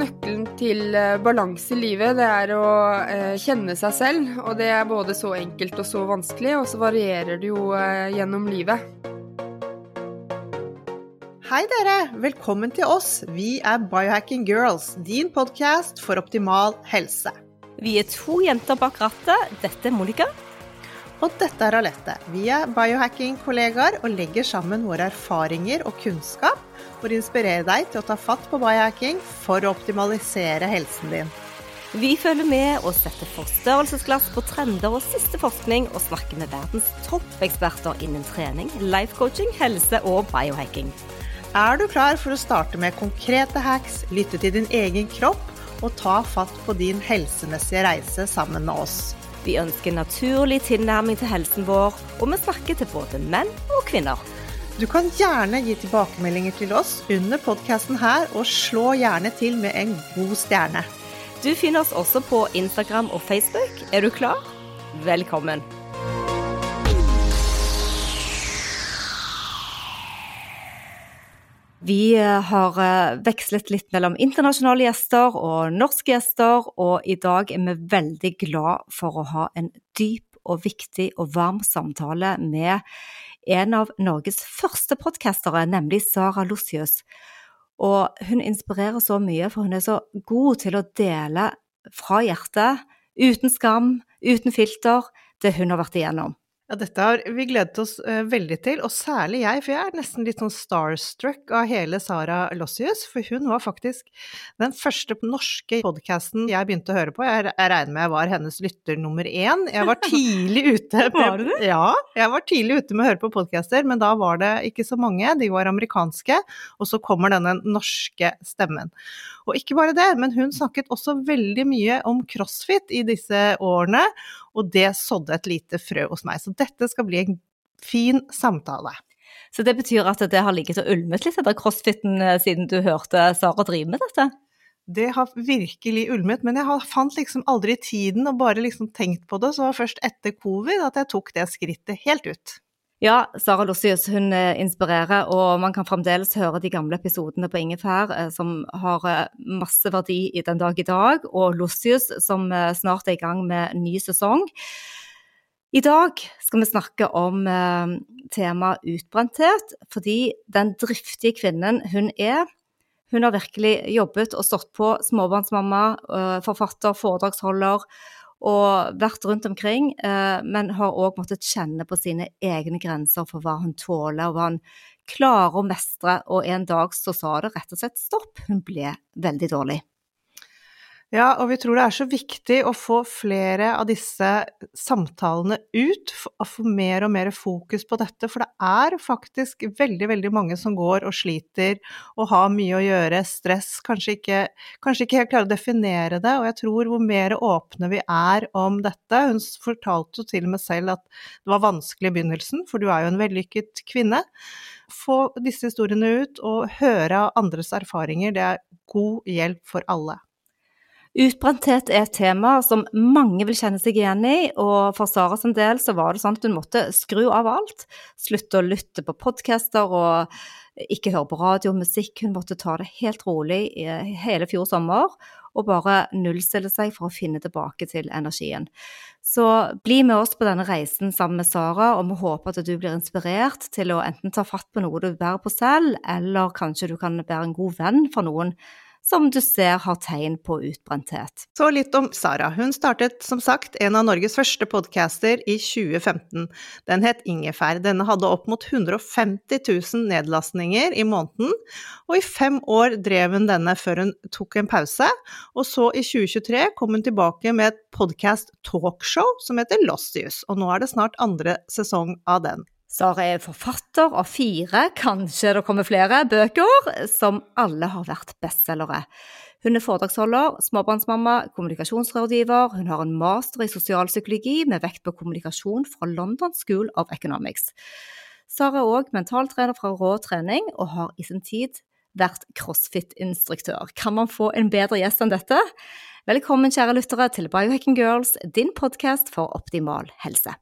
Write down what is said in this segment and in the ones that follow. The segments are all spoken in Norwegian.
Nøkkelen til eh, balanse i livet, det er å eh, kjenne seg selv. Og det er både så enkelt og så vanskelig, og så varierer det jo eh, gjennom livet. Hei dere, velkommen til oss. Vi er Biohacking Girls, din podkast for optimal helse. Vi er to jenter bak rattet. Dette er Monica. Og dette er Alette. Vi er biohacking-kollegaer og legger sammen våre erfaringer og kunnskap for å inspirere deg til å ta fatt på biohacking for å optimalisere helsen din. Vi følger med og setter forstørrelsesglass på trender og siste forskning, og snakker med verdens toppeksperter innen trening, life coaching, helse og biohacking. Er du klar for å starte med konkrete hacks, lytte til din egen kropp og ta fatt på din helsemessige reise sammen med oss? Vi ønsker naturlig tilnærming til helsen vår, og vi snakker til både menn og kvinner. Du kan gjerne gi tilbakemeldinger til oss under podkasten her, og slå gjerne til med en god stjerne. Du finner oss også på Instagram og Facebook. Er du klar? Velkommen. Vi eh, har eh, vekslet litt mellom internasjonale gjester og norske gjester, og i dag er vi veldig glad for å ha en dyp og viktig og varm samtale med en av Norges første podkastere, nemlig Sara Lossius. Og hun inspirerer så mye, for hun er så god til å dele fra hjertet, uten skam, uten filter, det hun har vært igjennom. Ja, dette har vi gledet oss uh, veldig til, og særlig jeg, for jeg er nesten litt sånn starstruck av hele Sara Lossius, for hun var faktisk den første norske podkasten jeg begynte å høre på. Jeg, jeg regner med jeg var hennes lytter nummer én. Jeg var tidlig ute med, Var du det? Ja, jeg var tidlig ute med å høre på podcaster, men da var det ikke så mange, de var amerikanske, og så kommer denne norske stemmen. Og ikke bare det, men hun snakket også veldig mye om crossfit i disse årene, og det sådde et lite frø hos meg. Så dette skal bli en fin samtale. Så det betyr at det har ligget og ulmet litt etter crossfiten eh, siden du hørte Sara drive med dette? Det har virkelig ulmet, men jeg har- fant liksom aldri tiden og bare liksom tenkt på det. Så det var først etter covid at jeg tok det skrittet helt ut. Ja, Sara Lossius hun eh, inspirerer, og man kan fremdeles høre de gamle episodene på Ingefær eh, som har eh, masse verdi i den dag i dag, og Lossius som snart er i gang med ny sesong. I dag skal vi snakke om temaet utbrenthet, fordi den driftige kvinnen hun er, hun har virkelig jobbet og stått på, småbarnsmamma, forfatter, foredragsholder, og vært rundt omkring, eh, men har òg måttet kjenne på sine egne grenser for hva hun tåler, og hva hun klarer å mestre. Og en dag så sa det rett og slett stopp. Hun ble veldig dårlig. Ja, og vi tror det er så viktig å få flere av disse samtalene ut, og få mer og mer fokus på dette, for det er faktisk veldig, veldig mange som går og sliter og har mye å gjøre, stress, kanskje ikke, kanskje ikke helt klarer å definere det, og jeg tror hvor mer åpne vi er om dette Hun fortalte jo til og med selv at det var vanskelig i begynnelsen, for du er jo en vellykket kvinne. Få disse historiene ut og høre andres erfaringer, det er god hjelp for alle. Utbrenthet er et tema som mange vil kjenne seg igjen i, og for Sara sin del så var det sånn at hun måtte skru av alt. Slutte å lytte på podcaster og ikke høre på radio og musikk. Hun måtte ta det helt rolig hele fjor sommer og bare nullstille seg for å finne tilbake til energien. Så bli med oss på denne reisen sammen med Sara, og vi håper at du blir inspirert til å enten ta fatt på noe du bærer på selv, eller kanskje du kan være en god venn for noen som du ser har tegn på utbrenthet. Så litt om Sara. Hun startet som sagt en av Norges første podcaster i 2015. Den het Ingefær. Denne hadde opp mot 150 000 nedlastninger i måneden, og i fem år drev hun denne før hun tok en pause. Og så i 2023 kom hun tilbake med et podcast talkshow som heter Lossius, og nå er det snart andre sesong av den. Sara er forfatter av fire, kanskje det kommer flere, bøker som alle har vært bestselgere. Hun er foredragsholder, småbarnsmamma, kommunikasjonsrådgiver. Hun har en master i sosialpsykologi med vekt på kommunikasjon fra London School of Economics. Sara er òg mentaltrener fra Rå trening, og har i sin tid vært crossfit-instruktør. Kan man få en bedre gjest enn dette? Velkommen, kjære lyttere, til Biohacking Girls, din podkast for optimal helse.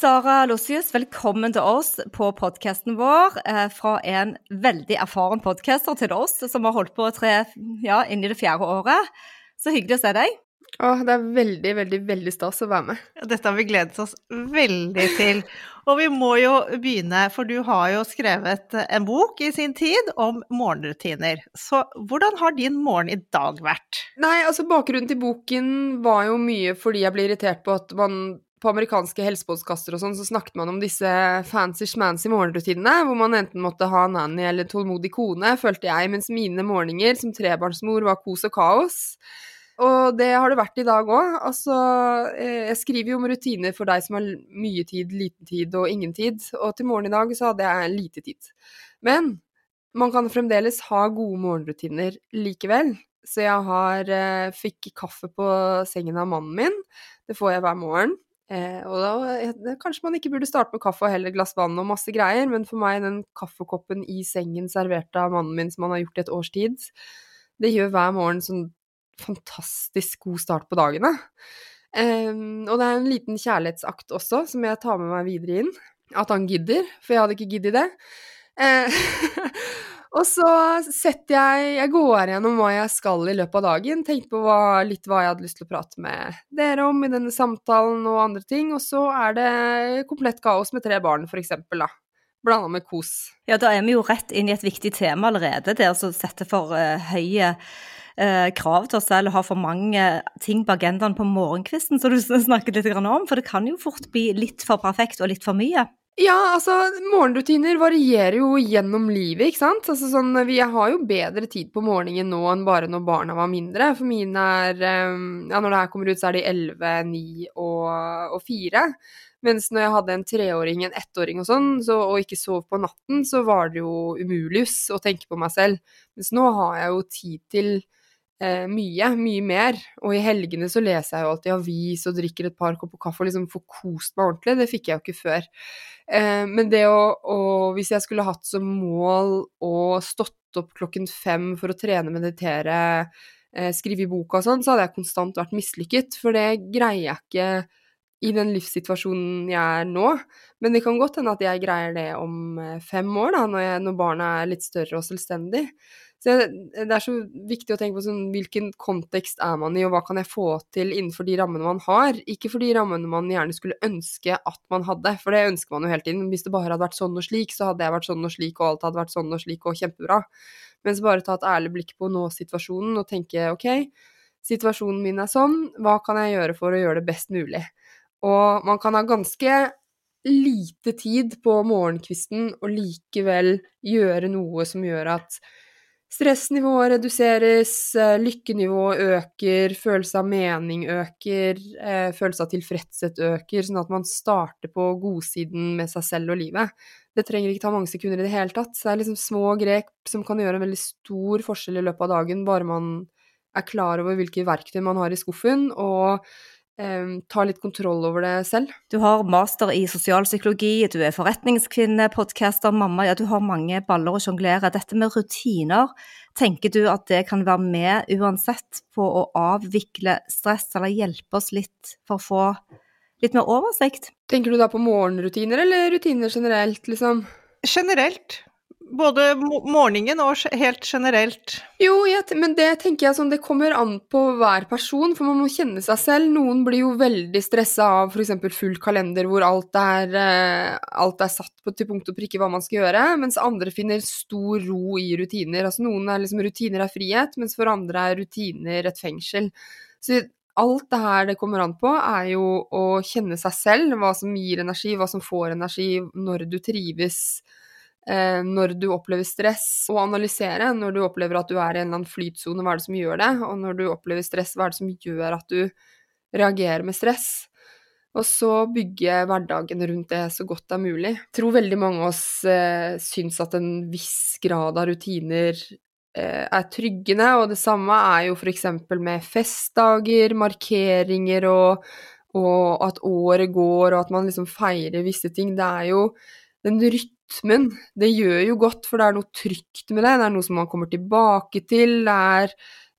Sara Lossius, velkommen til oss på podkasten vår. Eh, fra en veldig erfaren podcaster til oss som har holdt på tre, ja, inn i det fjerde året. Så hyggelig å se deg. Å, det er veldig, veldig, veldig stas å være med. Dette har vi gledet oss veldig til. Og vi må jo begynne, for du har jo skrevet en bok i sin tid om morgenrutiner. Så hvordan har din morgen i dag vært? Nei, altså bakgrunnen til boken var jo mye fordi jeg ble irritert på at man på amerikanske helsepodkaster og sånn, så snakket man om disse fancy-schmancy morgenrutinene, hvor man enten måtte ha nanny eller tålmodig kone, følte jeg, mens mine morgener som trebarnsmor var kos og kaos. Og det har det vært i dag òg. Altså, eh, jeg skriver jo om rutiner for deg som har mye tid, liten tid og ingen tid, og til morgen i dag så hadde jeg lite tid. Men man kan fremdeles ha gode morgenrutiner likevel. Så jeg har, eh, fikk kaffe på sengen av mannen min. Det får jeg hver morgen. Eh, og da, eh, kanskje man ikke burde starte med kaffe og heller glass vann og masse greier, men for meg den kaffekoppen i sengen servert av mannen min som han har gjort i et års tid, det gjør hver morgen sånn fantastisk god start på dagene. Eh, og det er en liten kjærlighetsakt også, som jeg tar med meg videre inn. At han gidder, for jeg hadde ikke giddet det. Eh, Og så setter jeg Jeg går gjennom hva jeg skal i løpet av dagen. Tenker på hva, litt hva jeg hadde lyst til å prate med dere om i denne samtalen og andre ting. Og så er det komplett kaos med tre barn, for eksempel, da. Blanda med kos. Ja, da er vi jo rett inn i et viktig tema allerede. Det å sette for uh, høye uh, krav til oss selv og ha for mange ting på agendaen på morgenkvisten, som du snakket litt om. For det kan jo fort bli litt for perfekt og litt for mye. Ja, altså, morgenrutiner varierer jo gjennom livet, ikke sant. Altså sånn, vi har jo bedre tid på morgenen nå enn bare når barna var mindre. For mine er ehm, Ja, når det her kommer ut, så er de 11, 9 og, og 4. Mens når jeg hadde en treåring, en ettåring og sånn, så, og ikke sov på natten, så var det jo umulius å tenke på meg selv. Mens nå har jeg jo tid til eh, mye, mye mer. Og i helgene så leser jeg jo alltid avis og drikker et par kopper kaffe og liksom får kost meg ordentlig. Det fikk jeg jo ikke før. Eh, men det å, å, Hvis jeg skulle hatt som mål å stått opp klokken fem for å trene, meditere, eh, skrive i boka og sånn, så hadde jeg konstant vært mislykket. For det greier jeg ikke i den livssituasjonen jeg er nå. Men det kan godt hende at jeg greier det om eh, fem år, da, når, jeg, når barna er litt større og selvstendig. Så det er så viktig å tenke på sånn, hvilken kontekst er man i, og hva kan jeg få til innenfor de rammene man har. Ikke for de rammene man gjerne skulle ønske at man hadde, for det ønsker man jo hele tiden. Hvis det bare hadde vært sånn og slik, så hadde jeg vært sånn og slik, og alt hadde vært sånn og slik og kjempebra. Mens bare ta et ærlig blikk på nå-situasjonen og tenke ok, situasjonen min er sånn, hva kan jeg gjøre for å gjøre det best mulig? Og man kan ha ganske lite tid på morgenkvisten og likevel gjøre noe som gjør at Stressnivået reduseres, eh, lykkenivået øker, følelse av mening øker, eh, følelse av tilfredshet øker, sånn at man starter på godsiden med seg selv og livet. Det trenger ikke ta mange sekunder i det hele tatt. Så Det er liksom små grep som kan gjøre en veldig stor forskjell i løpet av dagen, bare man er klar over hvilke verktøy man har i skuffen, og ta litt kontroll over det selv. Du har master i sosialpsykologi, du er forretningskvinne, podcaster, mamma. Ja, du har mange baller å sjonglere. Dette med rutiner, tenker du at det kan være med uansett på å avvikle stress, eller hjelpe oss litt for å få litt mer oversikt? Tenker du da på morgenrutiner, eller rutiner generelt, liksom? Generelt. Både morgenen og helt generelt? Jo, men det tenker jeg sånn, det kommer an på hver person, for man må kjenne seg selv. Noen blir jo veldig stressa av f.eks. full kalender hvor alt er, eh, alt er satt på til punkt og prikke hva man skal gjøre, mens andre finner stor ro i rutiner. Altså noen er liksom rutiner er frihet, mens for andre er rutiner et fengsel. Så alt det her det kommer an på, er jo å kjenne seg selv, hva som gir energi, hva som får energi, når du trives eh, når du opplever stress, og analysere når du opplever at du er i en eller annen flytsone, hva er det som gjør det, og når du opplever stress, hva er det som gjør at du reagerer med stress. Og så bygge hverdagen rundt det så godt det er mulig. Jeg tror veldig mange av oss eh, syns at en viss grad av rutiner eh, er tryggende, og det samme er jo f.eks. med festdager, markeringer og, og at året går, og at man liksom feirer visse ting. Det er jo den rytmen. Det gjør jo godt, for det er noe trygt med det. Det er noe som man kommer tilbake til. Det er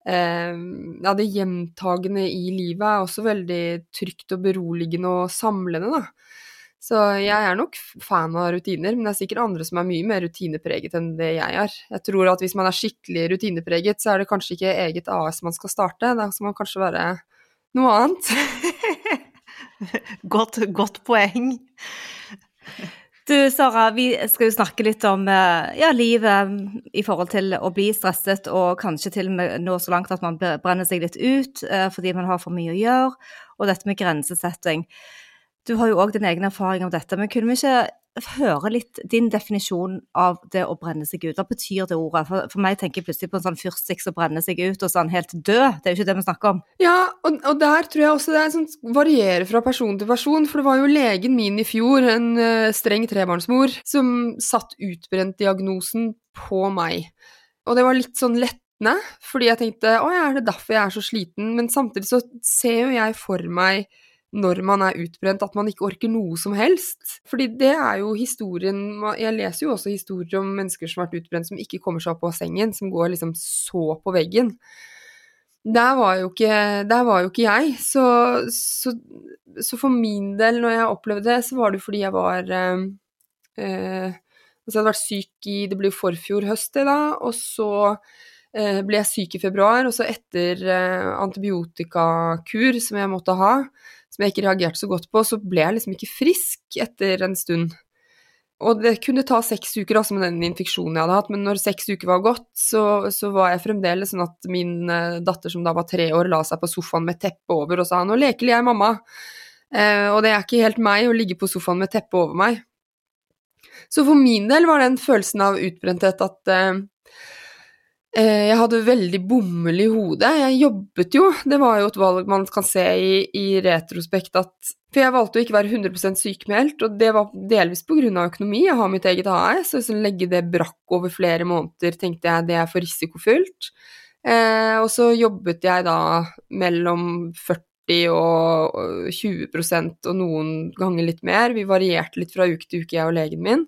eh, ja, det gjentagende i livet er også veldig trygt og beroligende og samlende, da. Så jeg er nok fan av rutiner, men det er sikkert andre som er mye mer rutinepreget enn det jeg er. Jeg tror at hvis man er skikkelig rutinepreget, så er det kanskje ikke eget AS man skal starte, da skal man kanskje være noe annet. godt, godt poeng. Du Sara, vi skal jo snakke litt om eh, ja, livet i forhold til å bli stresset, og kanskje til og med nå så langt at man brenner seg litt ut eh, fordi man har for mye å gjøre, og dette med grensesetting. Du har jo òg din egen erfaring om dette, men kunne vi ikke høre litt din definisjon av det å brenne seg ut. Hva betyr det ordet? For, for meg tenker jeg plutselig på en sånn fyrstikk som brenner seg ut, og sånn helt død. Det er jo ikke det vi snakker om. Ja, og, og der tror jeg også det sånn, varierer fra person til person. For det var jo legen min i fjor, en uh, streng trebarnsmor, som satt utbrent-diagnosen på meg. Og det var litt sånn lettende, fordi jeg tenkte å ja, er det derfor jeg er så sliten? Men samtidig så ser jo jeg for meg når man er utbrent, at man ikke orker noe som helst. Fordi det er jo historien Jeg leser jo også historier om mennesker som har vært utbrent, som ikke kommer seg opp av sengen, som går liksom så på veggen. Der var jo ikke, var jo ikke jeg. Så, så, så, for min del, når jeg opplevde det, så var det fordi jeg var eh, eh, Altså, jeg hadde vært syk i Det ble jo forfjor høst, det da, og så eh, ble jeg syk i februar, og så etter eh, antibiotikakur som jeg måtte ha, som jeg ikke reagerte så godt på, så ble jeg liksom ikke frisk etter en stund. Og det kunne ta seks uker altså med den infeksjonen jeg hadde hatt, men når seks uker var gått, så, så var jeg fremdeles sånn at min uh, datter som da var tre år, la seg på sofaen med teppet over og sa 'nå leker jeg, mamma'. Eh, og det er ikke helt meg å ligge på sofaen med teppet over meg. Så for min del var den følelsen av utbrenthet at Eh, jeg hadde veldig bomull i hodet. Jeg jobbet jo, det var jo et valg man kan se i, i retrospekt at For jeg valgte å ikke være 100% sykemeldt, og det var delvis pga. økonomi. Jeg har mitt eget AS, så å legge det brakk over flere måneder tenkte jeg det er for risikofylt. Eh, og så jobbet jeg da mellom 40 og 20% og noen ganger litt mer. Vi varierte litt fra uke til uke, jeg og legen min.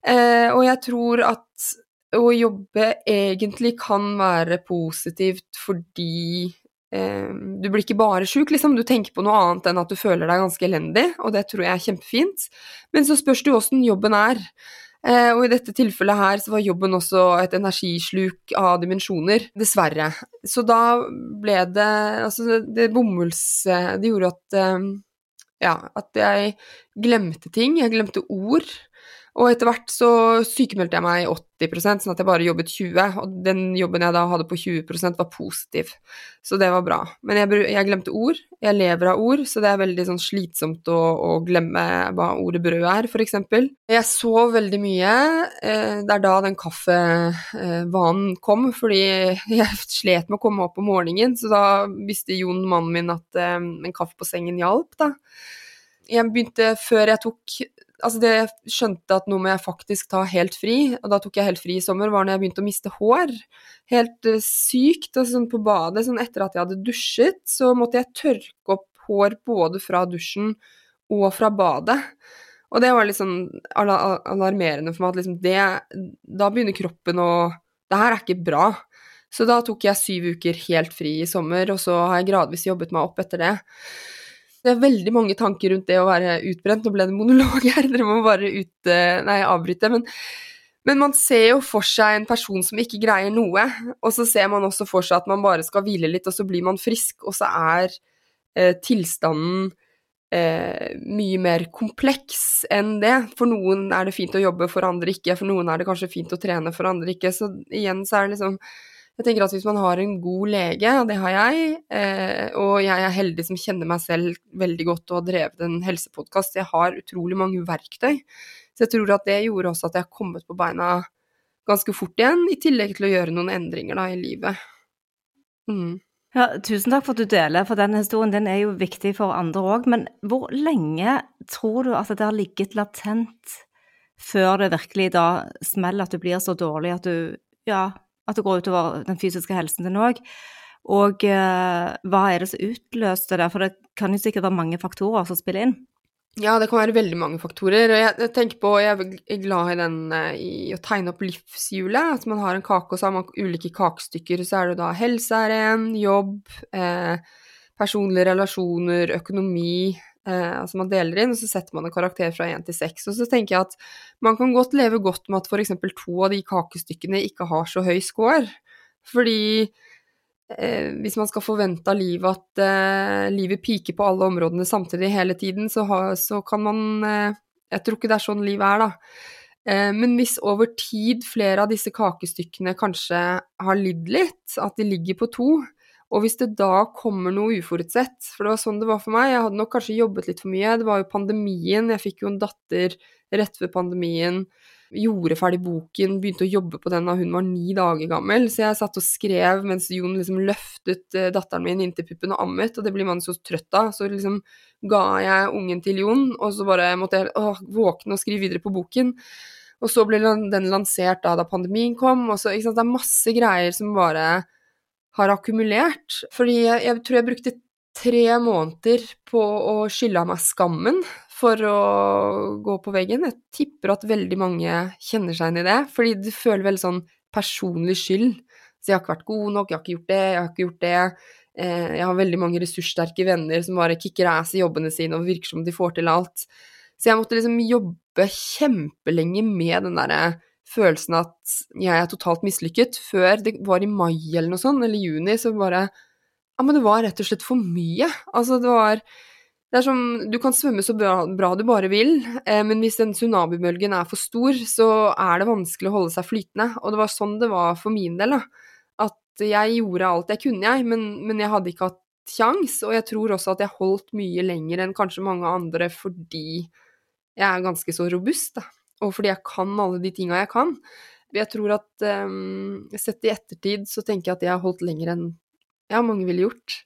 Eh, og jeg tror at å jobbe egentlig kan være positivt fordi eh, du blir ikke bare sjuk, liksom. Du tenker på noe annet enn at du føler deg ganske elendig, og det tror jeg er kjempefint. Men så spørs det jo åssen jobben er. Eh, og i dette tilfellet her så var jobben også et energisluk av dimensjoner, dessverre. Så da ble det Altså, det, det bomulls... Det gjorde at eh, Ja, at jeg glemte ting. Jeg glemte ord. Og etter hvert så sykemeldte jeg meg 80% sånn at jeg bare jobbet 20 og den jobben jeg da hadde på 20% var positiv. Så det var bra. Men jeg, jeg, glemte ord. Jeg lever av ord, så det er veldig sånn slitsomt å, å glemme hva ordet brød er, f.eks. Jeg sov veldig mye. Eh, det er da den kaffevanen kom, fordi jeg slet med å komme opp om morgenen, så da visste Jon, mannen min, at eh, en kaffe på sengen hjalp, da jeg begynte før jeg tok Altså, det jeg skjønte at nå må jeg faktisk ta helt fri, og da tok jeg helt fri i sommer, var når jeg begynte å miste hår. Helt uh, sykt. Altså, sånn på badet, sånn etter at jeg hadde dusjet, så måtte jeg tørke opp hår både fra dusjen og fra badet. Og det var litt sånn alarmerende for meg at liksom det Da begynner kroppen å Det her er ikke bra. Så da tok jeg syv uker helt fri i sommer, og så har jeg gradvis jobbet meg opp etter det. Det er veldig mange tanker rundt det å være utbrent. Nå ble det monolog her, dere må bare ut, nei, avbryte. Men, men, man ser jo for seg en person som ikke greier noe, og så ser man også for seg at man bare skal hvile litt, og så blir man frisk, og så er eh, tilstanden eh, mye mer kompleks enn det. For noen er det fint å jobbe, for andre ikke. For noen er det kanskje fint å trene, for andre ikke. Så igjen så er det liksom jeg tenker at hvis man har en god lege, og det har jeg, eh, og jeg er heldig som kjenner meg selv veldig godt og har drevet en helsepodkast, jeg har utrolig mange verktøy. Så jeg tror at det gjorde også at jeg har kommet på beina ganske fort igjen, i tillegg til å gjøre noen endringer da i livet. Mm. Ja, tusen takk for at du deler, for den historien den er jo viktig for andre òg. Men hvor lenge tror du at det har ligget latent før det virkelig da smeller, at du blir så dårlig at du ja, at det går utover den fysiske helsen din òg? Og eh, hva er det som utløste det? For det kan jo sikkert være mange faktorer som spiller inn. Ja, det kan være veldig mange faktorer. Og jeg, jeg tenker på, jeg er glad i den eh, i å tegne opp livshjulet. At man har en kake, og så har man ulike kakestykker. Så er det da helse er en, jobb, eh, personlige relasjoner, økonomi. Eh, altså man deler inn, og så setter man en karakter fra én til seks. Og så tenker jeg at man kan godt leve godt med at f.eks. to av de kakestykkene ikke har så høy score. Fordi eh, hvis man skal forvente av livet at eh, livet piker på alle områdene samtidig hele tiden, så, ha, så kan man eh, Jeg tror ikke det er sånn livet er, da. Eh, men hvis over tid flere av disse kakestykkene kanskje har lidd litt, at de ligger på to, og hvis det da kommer noe uforutsett, for det var sånn det var for meg, jeg hadde nok kanskje jobbet litt for mye, det var jo pandemien, jeg fikk jo en datter rett ved pandemien, gjorde ferdig boken, begynte å jobbe på den da hun var ni dager gammel. Så jeg satt og skrev mens Jon liksom løftet uh, datteren min inntil puppen og ammet, og det blir man så trøtt av. Så liksom ga jeg ungen til Jon, og så bare måtte jeg å, våkne og skrive videre på boken. Og så ble den lansert da, da pandemien kom, og så ikke sant, Det er masse greier som bare har akkumulert. Fordi jeg, jeg tror jeg brukte tre måneder på å skylle av meg skammen for å gå på veggen. Jeg tipper at veldig mange kjenner seg inn i det, fordi du føler veldig sånn personlig skyld. Så jeg har ikke vært god nok, jeg har ikke gjort det, jeg har ikke gjort det. Eh, jeg har veldig mange ressurssterke venner som bare kicker ass i jobbene sine og virker som de får til alt. Så jeg måtte liksom jobbe kjempelenge med den derre følelsen at jeg er totalt mislykket, før det var i mai eller noe sånt, eller juni, så bare Ja, men det var rett og slett for mye. Altså, det var det er som Du kan svømme så bra, bra du bare vil, eh, men hvis den tsunamibølgen er for stor, så er det vanskelig å holde seg flytende. Og det var sånn det var for min del, da. At jeg gjorde alt jeg kunne, jeg, men, men jeg hadde ikke hatt kjangs. Og jeg tror også at jeg holdt mye lenger enn kanskje mange andre fordi jeg er ganske så robust, da. Og fordi jeg kan alle de tinga jeg kan. Jeg tror at um, sett i ettertid så tenker jeg at jeg har holdt lenger enn ja, mange ville gjort.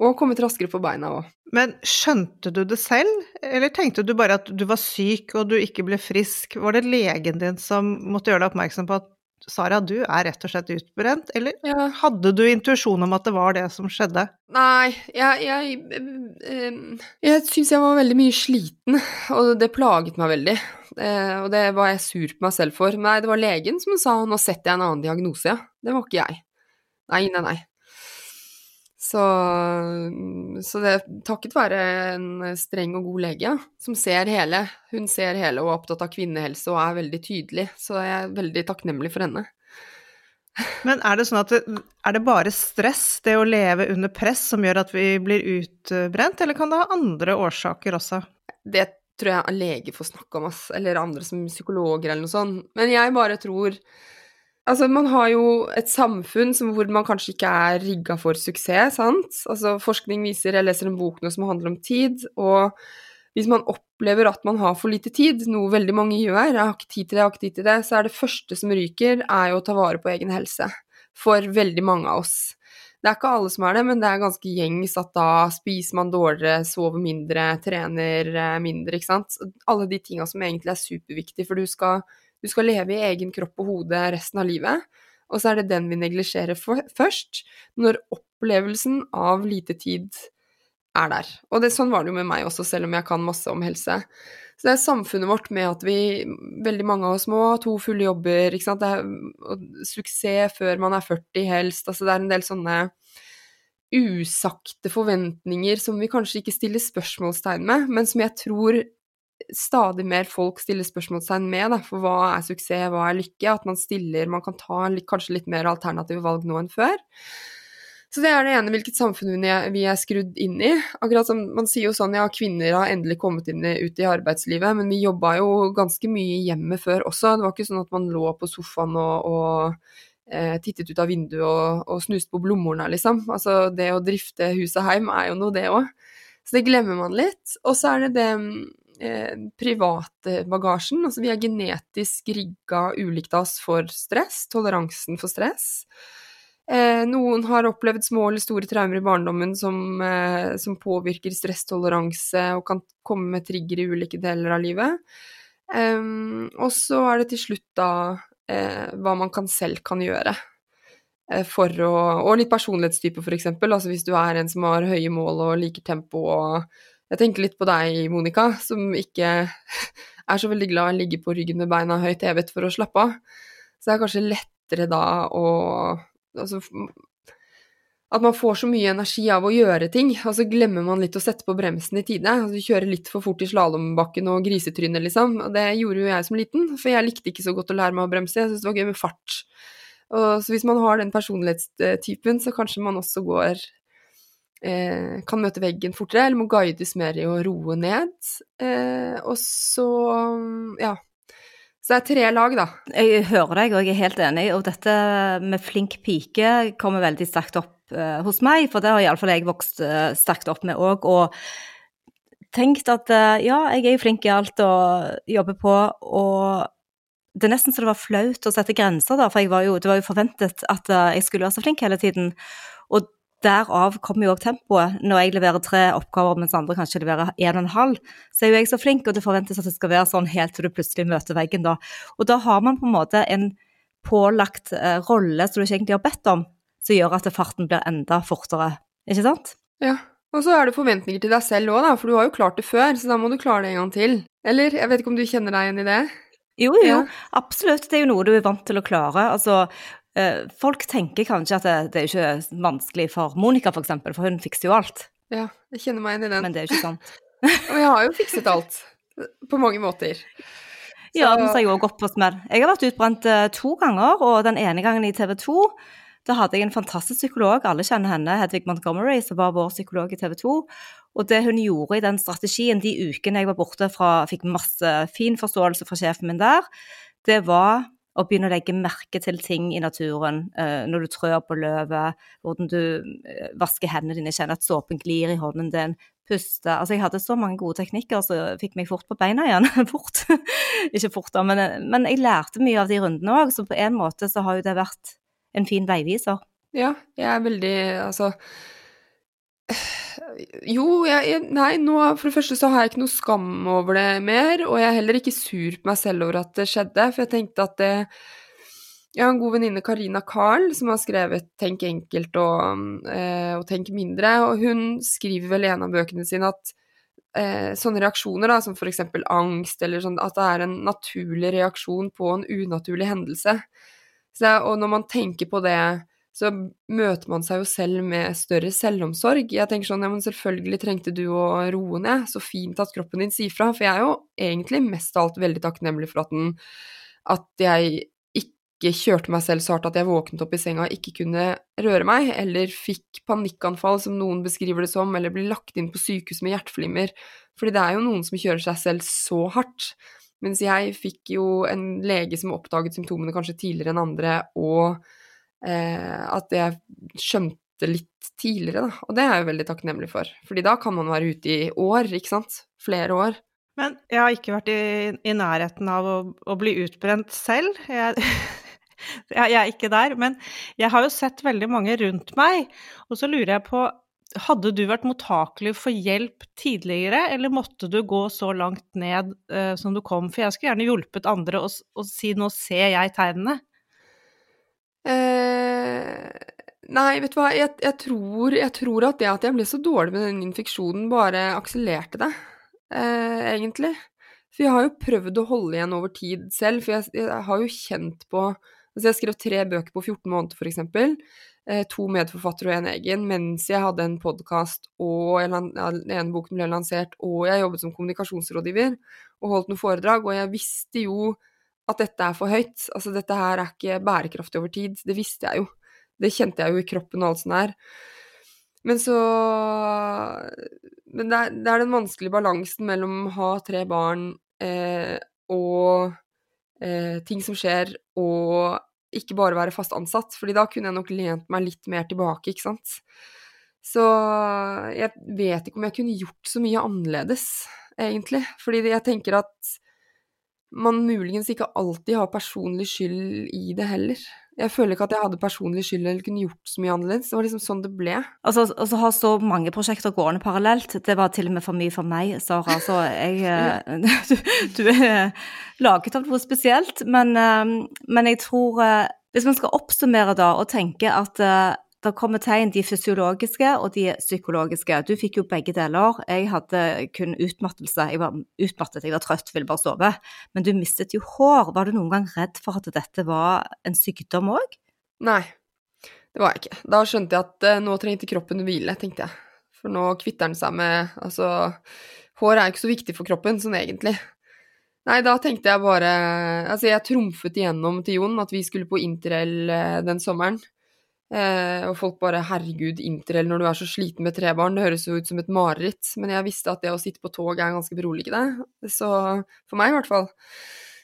Og kommet raskere på beina òg. Men skjønte du det selv, eller tenkte du bare at du var syk og du ikke ble frisk? Var det legen din som måtte gjøre deg oppmerksom på at Sara, du er rett og slett utbrent, eller ja. hadde du intuisjon om at det var det som skjedde? Nei, jeg Jeg, jeg, jeg syns jeg var veldig mye sliten, og det plaget meg veldig. Og det var jeg sur på meg selv for. Nei, det var legen som sa 'nå setter jeg en annen diagnose', ja. Det var ikke jeg. Nei, nei, nei. Så, så, det takket være en streng og god lege som ser hele. Hun ser hele og er opptatt av kvinnehelse og er veldig tydelig, så jeg er veldig takknemlig for henne. Men er det sånn at det, er det bare stress, det å leve under press, som gjør at vi blir utbrent, eller kan det ha andre årsaker også? Det tror jeg leger får snakke om, eller andre som psykologer eller noe sånt. Men jeg bare tror Altså, man har jo et samfunn som, hvor man kanskje ikke er rigga for suksess, sant. Altså, forskning viser Jeg leser en bok nå som handler om tid, og hvis man opplever at man har for lite tid, noe veldig mange gjør, jeg har ikke tid til det, jeg har ikke tid til det, så er det første som ryker, er jo å ta vare på egen helse. For veldig mange av oss. Det er ikke alle som er det, men det er ganske gjengs at da spiser man dårligere, sover mindre, trener eh, mindre, ikke sant. Alle de tinga som egentlig er superviktige, for du skal du skal leve i egen kropp og hode resten av livet, og så er det den vi neglisjerer først, når opplevelsen av lite tid er der. Og det, sånn var det jo med meg også, selv om jeg kan masse om helse. Så det er samfunnet vårt med at vi, veldig mange av oss må ha to fulle jobber, ikke sant. Det er suksess før man er 40 helst. Altså det er en del sånne usagte forventninger som vi kanskje ikke stiller spørsmålstegn med, men som jeg tror stadig mer folk stiller spørsmålstegn med, da, for hva er suksess, hva er lykke? At man stiller Man kan ta kanskje litt mer alternative valg nå enn før. Så det er det ene hvilket samfunn vi er skrudd inn i. Akkurat som man sier jo sånn ja, kvinner har endelig kommet inn, ut i arbeidslivet, men vi jobba jo ganske mye hjemme før også. Det var ikke sånn at man lå på sofaen og, og eh, tittet ut av vinduet og, og snuste på blomstene, liksom. Altså det å drifte huset hjem er jo noe, det òg. Så det glemmer man litt. Og så er det det eh, privatbagasjen. Altså vi er genetisk rigga ulikt oss for stress, toleransen for stress. Eh, noen har opplevd små eller store traumer i barndommen som, eh, som påvirker stresstoleranse og kan komme med trigger i ulike deler av livet. Um, og så er det til slutt da eh, hva man kan selv kan gjøre eh, å Og litt personlighetstype, for eksempel. Altså hvis du er en som har høye mål og liker tempo og Jeg tenker litt på deg, Monica, som ikke er så veldig glad i å ligge på ryggen med beina høyt hevet for å slappe av. Så det er kanskje lettere da å Altså at man får så mye energi av å gjøre ting, og så glemmer man litt å sette på bremsen i tide. Altså, du kjører litt for fort i slalåmbakken og grisetrynet, liksom. Og det gjorde jo jeg som liten, for jeg likte ikke så godt å lære meg å bremse. Jeg syntes det var gøy med fart. Og, så hvis man har den personlighetstypen, så kanskje man også går eh, Kan møte veggen fortere, eller må guides mer i å roe ned. Eh, og så, ja så det er tre lag, da. Jeg hører deg, og jeg er helt enig. Og dette med flink pike kommer veldig sterkt opp eh, hos meg, for det har iallfall jeg vokst uh, sterkt opp med òg. Og tenkt at uh, ja, jeg er jo flink i alt og jobber på, og det er nesten så det var flaut å sette grenser, da, for var jo, det var jo forventet at jeg skulle være så flink hele tiden. Og Derav kommer jo òg tempoet. Når jeg leverer tre oppgaver mens andre kanskje leverer én og en halv, så er jo jeg så flink, og det forventes at det skal være sånn helt til du plutselig møter veggen, da. Og da har man på en måte en pålagt eh, rolle som du ikke egentlig har bedt om, som gjør at farten blir enda fortere, ikke sant? Ja. Og så er det forventninger til deg selv òg, da, for du har jo klart det før, så da må du klare det en gang til. Eller? Jeg vet ikke om du kjenner deg igjen i det? Jo, jo, ja. absolutt. Det er jo noe du er vant til å klare. Altså, folk tenker kanskje at det, det er ikke vanskelig for Monica, f.eks., for, eksempel, for hun fikser jo alt. Ja, jeg kjenner meg inn i den. Men det er jo ikke sant. Og jeg har jo fikset alt. På mange måter. Så... Ja, så har jeg òg gått på smell. Jeg har vært utbrent uh, to ganger, og den ene gangen i TV 2 da hadde jeg en fantastisk psykolog, alle kjenner henne, Hedvig Montgomery, som var vår psykolog i TV 2. Og det hun gjorde i den strategien de ukene jeg var borte fra, fikk masse fin forståelse fra sjefen min der, det var og begynne å legge merke til ting i naturen. Uh, når du trør på løvet, hvordan du uh, vasker hendene dine, kjenner at såpen glir i hånden din, puste Altså, jeg hadde så mange gode teknikker så fikk meg fort på beina igjen. fort. Ikke fort, da, men, men, jeg lærte mye av de rundene òg, så på en måte så har jo det vært en fin veiviser. Ja, jeg er veldig Altså jo, jeg, jeg, Nei, nå for det første så har jeg ikke noe skam over det mer, og jeg er heller ikke sur på meg selv over at det skjedde, for jeg tenkte at det Jeg har en god venninne, Karina Carl, som har skrevet 'Tenk enkelt' og, eh, og 'Tenk mindre', og hun skriver vel i en av bøkene sine at eh, sånne reaksjoner, da, som eksempel angst, eller sånn, at det er en naturlig reaksjon på en unaturlig hendelse. Så, og når man tenker på det så møter man seg jo selv med større selvomsorg. Jeg tenker sånn, ja, men selvfølgelig trengte du å roe ned, så fint at kroppen din sier fra. For jeg er jo egentlig mest av alt veldig takknemlig for at, den, at jeg ikke kjørte meg selv så hardt at jeg våknet opp i senga og ikke kunne røre meg, eller fikk panikkanfall, som noen beskriver det som, eller blir lagt inn på sykehus med hjerteflimmer. Fordi det er jo noen som kjører seg selv så hardt. Mens jeg fikk jo en lege som oppdaget symptomene kanskje tidligere enn andre, og at jeg skjønte litt tidligere, da. Og det er jeg veldig takknemlig for. Fordi da kan man være ute i år, ikke sant. Flere år. Men jeg har ikke vært i, i nærheten av å, å, bli utbrent selv. Jeg, jeg, er ikke der. Men jeg har jo sett veldig mange rundt meg, og så lurer jeg på hadde du vært mottakelig for hjelp tidligere, eller måtte du gå så langt ned uh, som du kom? For jeg skulle gjerne hjulpet andre og si 'nå ser jeg tegnene'. Eh, nei, vet du hva, jeg, jeg, tror, jeg, tror, at det at jeg ble så dårlig med den infeksjonen, bare akselerte det, eh, egentlig. For jeg har jo prøvd å holde igjen over tid selv, for jeg, jeg har jo kjent på Altså, jeg skrev tre bøker på 14 måneder, for eksempel. Eh, to medforfattere og en egen, mens jeg hadde en podkast, og den ene boken ble lansert, og jeg jobbet som kommunikasjonsrådgiver og holdt noen foredrag, og jeg visste jo at dette er for høyt. Altså, dette her er ikke bærekraftig over tid. Det visste jeg jo. Det kjente jeg jo i kroppen og alt sånt her. Men så Men det er, det er den vanskelige balansen mellom å ha tre barn eh, og eh, ting som skjer, og ikke bare være fast ansatt. fordi da kunne jeg nok lent meg litt mer tilbake, ikke sant. Så jeg vet ikke om jeg kunne gjort så mye annerledes, egentlig. Fordi jeg tenker at man muligens ikke alltid har personlig skyld i det heller. Jeg føler ikke at jeg hadde personlig skyld eller kunne gjort så mye annerledes. Det var liksom sånn det ble. Altså, og så har så mange prosjekter gående parallelt. Det var til og med for mye for meg, Sara. Så jeg eh, du, du, er laget av noe spesielt. Men, eh, men jeg tror eh, Hvis man skal oppsummere da og tenke at det kommer tegn, de fysiologiske og de psykologiske. Du fikk jo begge deler. Jeg hadde kun utmattelse. Jeg var utmattet, jeg var trøtt, ville bare sove. Men du mistet jo hår. Var du noen gang redd for at dette var en sykdom òg? Nei, det var jeg ikke. Da skjønte jeg at uh, nå trengte kroppen hvile, tenkte jeg. For nå kvitter den seg med Altså, hår er jo ikke så viktig for kroppen sånn egentlig. Nei, da tenkte jeg bare Altså, jeg trumfet igjennom til Jon at vi skulle på interrail uh, den sommeren. Eh, og folk bare 'herregud, interrail når du er så sliten med tre barn', det høres jo ut som et mareritt. Men jeg visste at det å sitte på tog er ganske beroligende. Så for meg, i hvert fall.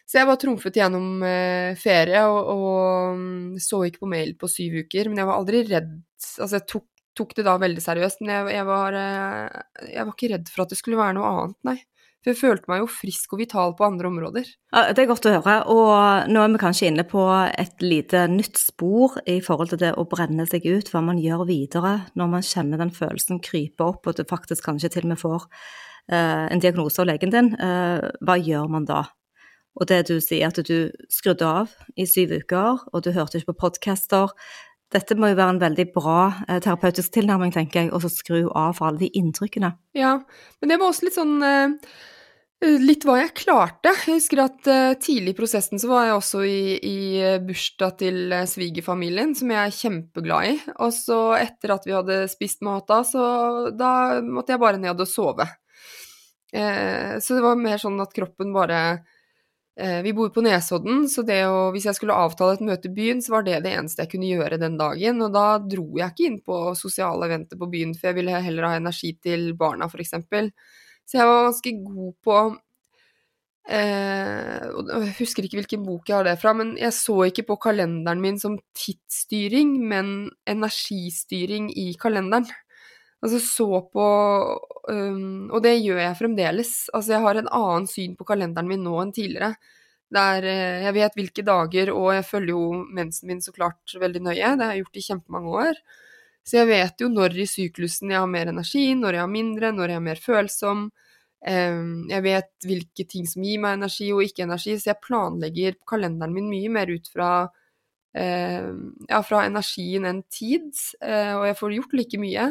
Så jeg bare trumfet gjennom eh, ferie og, og, mm, så ikke på mail på syv uker. Men jeg var aldri redd. Altså, jeg tok, tok det da veldig seriøst, men jeg, jeg, var, eh, jeg var ikke redd for at det skulle være noe annet, nei. For jeg følte meg jo frisk og vital på andre områder. Ja, det er godt å høre. Og nå er vi kanskje inne på et lite nytt spor i forhold til det å brenne seg ut, hva man gjør videre når man kjenner den følelsen krype opp, og du faktisk kanskje til og med får eh, en diagnose av legen din. Eh, hva gjør man da? Og det du sier at du skrudde av i syv uker, og du hørte ikke på podcaster. Dette må jo være en veldig bra eh, terapeutisk tilnærming, tenker jeg, og så skru av for alle de inntrykkene. Ja, men det var også litt sånn eh Eh, litt hva jeg klarte. Jeg husker at eh, tidlig i prosessen så var jeg også i, i eh, bursdag til uh, svigerfamilien, som jeg er kjempeglad i. Og så etter at vi hadde spist mat da, så da måtte jeg bare ned og sove. Uh, så det var mer sånn at kroppen bare Vi bor på Nesodden, så å, hvis jeg skulle avtale et møte i byen, så var det det eneste jeg kunne gjøre den dagen. Og da dro jeg ikke inn på sosiale eventer på byen, for jeg ville heller ha energi til barna, f.eks. Så jeg var ganske god på eh, Jeg husker ikke hvilken bok jeg har det fra, men jeg så ikke på kalenderen min som tidsstyring, men energistyring i kalenderen. Altså så på um, Og det gjør jeg fremdeles. Altså jeg har en annen syn på kalenderen min nå enn tidligere. Der eh, jeg vet hvilke dager, og jeg følger jo mensen min så klart veldig nøye. Det har jeg gjort i kjempemange år. Så jeg vet jo når i syklusen jeg har mer energi, når jeg har mindre, når jeg er mer følsom. Jeg vet hvilke ting som gir meg energi og ikke energi, så jeg planlegger kalenderen min mye mer ut fra, ja, fra energien enn tid, eh, og jeg får gjort like mye.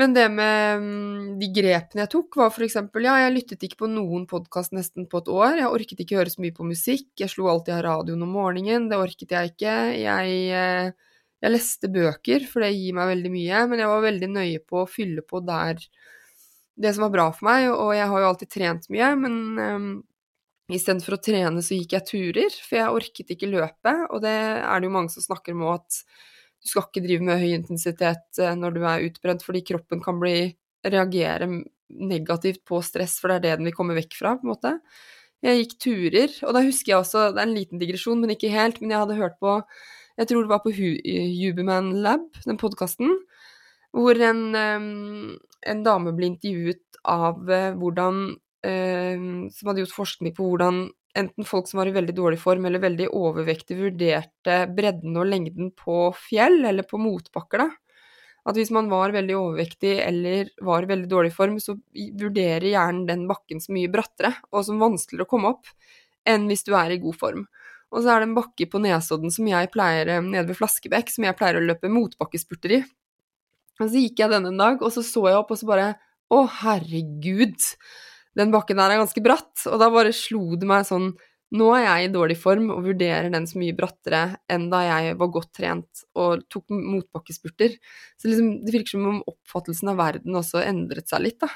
Men det med mm, de grepene jeg tok, var f.eks. ja, jeg lyttet ikke på noen podkast nesten på et år. Jeg orket ikke høre så mye på musikk. Jeg slo alltid av radioen om morgenen, det orket jeg ikke. Jeg eh, jeg leste bøker, for det gir meg veldig mye, men jeg var veldig nøye på å fylle på der det som var bra for meg, og jeg har jo alltid trent mye, men um, istedenfor å trene så gikk jeg turer, for jeg orket ikke løpe, og det er det jo mange som snakker om at du skal ikke drive med høy intensitet eh, når du er utbrent, fordi kroppen kan bli reagere negativt på stress, for det er det den vil komme vekk fra, på en måte. Jeg gikk turer, og da husker jeg også, det er en liten digresjon, men ikke helt, men jeg hadde hørt på jeg tror det var på Huberman Lab, den podkasten, hvor en, en, dame ble intervjuet av eh, hvordan Som hadde gjort forskning på hvordan enten folk som var i veldig dårlig form eller veldig overvektige, vurderte bredden og lengden på fjell eller på motbakker, da. At hvis man var veldig overvektig eller var i veldig dårlig form, så vurderer hjernen den bakken så mye brattere og som vanskeligere å komme opp enn hvis du er i god form. Og så er det en bakke på Nesodden som jeg pleier, eh, nede ved Flaskebekk, som jeg pleier å løpe motbakkespurter i. Og så gikk jeg den en dag, og så så jeg opp, og så bare Å, herregud! Den bakken der er ganske bratt. Og da bare slo det meg sånn Nå er jeg i dårlig form og vurderer den så mye brattere enn da jeg var godt trent og tok motbakkespurter. Så liksom, det virker som om oppfattelsen av verden også endret seg litt, da.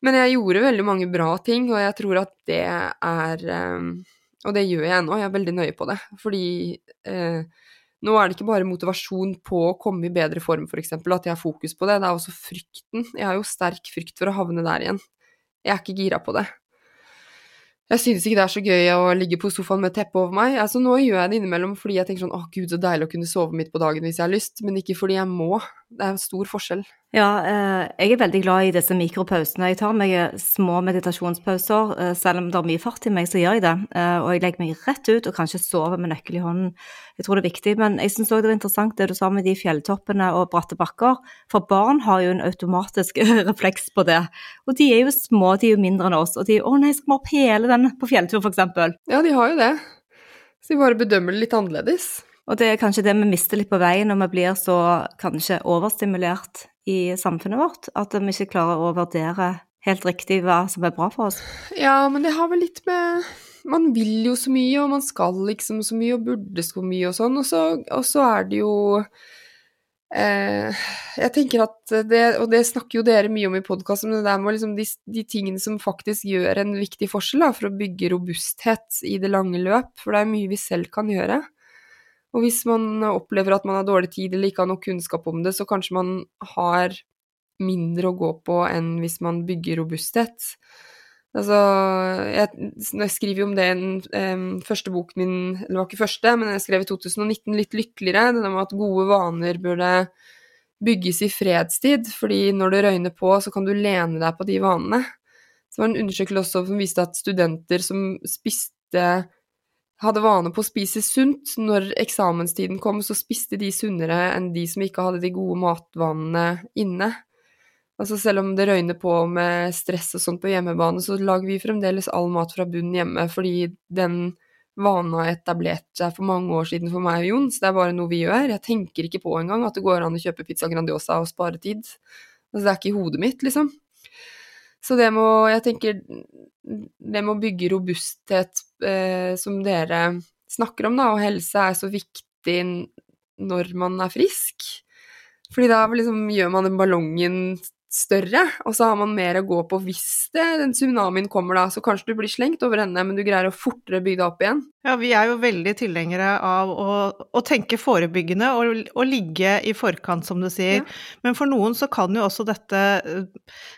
Men jeg gjorde veldig mange bra ting, og jeg tror at det er um og det gjør jeg ennå, jeg er veldig nøye på det. Fordi eh, nå er det ikke bare motivasjon på å komme i bedre form, f.eks., at jeg har fokus på det, det er også frykten. Jeg har jo sterk frykt for å havne der igjen. Jeg er ikke gira på det. Jeg synes ikke det er så gøy å ligge på sofaen med teppe over meg. Altså, nå gjør jeg det innimellom fordi jeg tenker sånn åh gud, så deilig å kunne sove midt på dagen hvis jeg har lyst, men ikke fordi jeg må. Det er en stor forskjell. Ja, eh, jeg er veldig glad i disse mikropausene. Jeg tar meg små meditasjonspauser. Eh, selv om det er mye fart i meg, så gjør jeg det. Eh, og jeg legger meg rett ut og kanskje sover med nøkkel i hånden. Jeg tror det er viktig. Men jeg syns òg det var interessant det du sa med de fjelltoppene og bratte bakker. For barn har jo en automatisk refleks på det. Og de er jo små, de er jo mindre enn oss. Og de 'Å nei, skal vi opp hele den på fjelltur', f.eks.? Ja, de har jo det. Så de bare bedømmer det litt annerledes. Og det er kanskje det vi mister litt på veien når vi blir så kanskje overstimulert i samfunnet vårt. At vi ikke klarer å vurdere helt riktig hva som er bra for oss. Ja, men det har vel litt med Man vil jo så mye, og man skal liksom så mye, og burde så mye og sånn, og så, og så er det jo eh, Jeg tenker at det, og det snakker jo dere mye om i podkasten, det der med liksom de, de, tingene som faktisk gjør en viktig forskjell da, for å bygge robusthet i det lange løp, for det er mye vi selv kan gjøre. Og hvis man opplever at man har dårlig tid eller ikke har nok kunnskap om det, så kanskje man har mindre å gå på enn hvis man bygger robusthet. Altså, jeg, jeg skriver jo om det i um, første boken min, eller var ikke første, men jeg skrev i 2019, litt lykkeligere, det med at gode vaner burde bygges i fredstid, fordi når det røyner på, så kan du lene deg på de vanene. Så var det en undersøkelse også som viste at studenter som spiste hadde vane på å spise sunt. Når eksamenstiden kom, så spiste de sunnere enn de som ikke hadde de gode matvanene inne. Altså selv om det røyner på med stress og sånt på hjemmebane, så lager vi fremdeles all mat fra bunnen hjemme, fordi den vanen har etablert seg for mange år siden for meg og Jon, så det er bare noe vi gjør. Jeg tenker ikke på engang at det går an å kjøpe pizza Grandiosa og spare tid. Altså det er ikke i hodet mitt, liksom. Så det må Jeg tenker det må bygge robusthet som dere snakker om, da, og helse er så viktig når man er frisk. Fordi da liksom gjør man den ballongen større, og så har man mer å gå på hvis det, den tsunamien kommer da. Så kanskje du blir slengt over ende, men du greier å fortere bygge deg opp igjen. Ja, vi er jo veldig tilhengere av å, å tenke forebyggende og, og, ligge i forkant, som du sier. Ja. Men for noen så kan jo også dette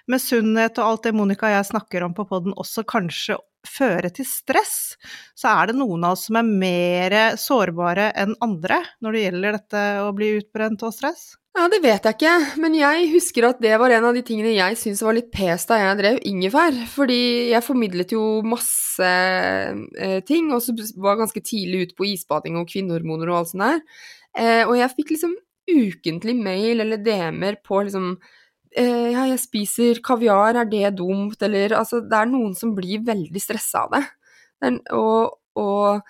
med sunnhet og alt det Monica og jeg snakker om på poden, også kanskje føre til stress, så er det noen av oss som er mer sårbare enn andre når det gjelder dette å bli utbrent og stress? Ja, det vet jeg ikke, men jeg husker at det var en av de tingene jeg syntes var litt pes da jeg drev ingefær. Fordi jeg formidlet jo masse eh, ting, og så var ganske tidlig ute på isbading og kvinnehormoner og alt sånt der. Eh, og jeg fikk liksom ukentlig mail eller DM-er på liksom eh, Ja, jeg spiser kaviar, er det dumt? Eller altså, det er noen som blir veldig stressa av det. og, og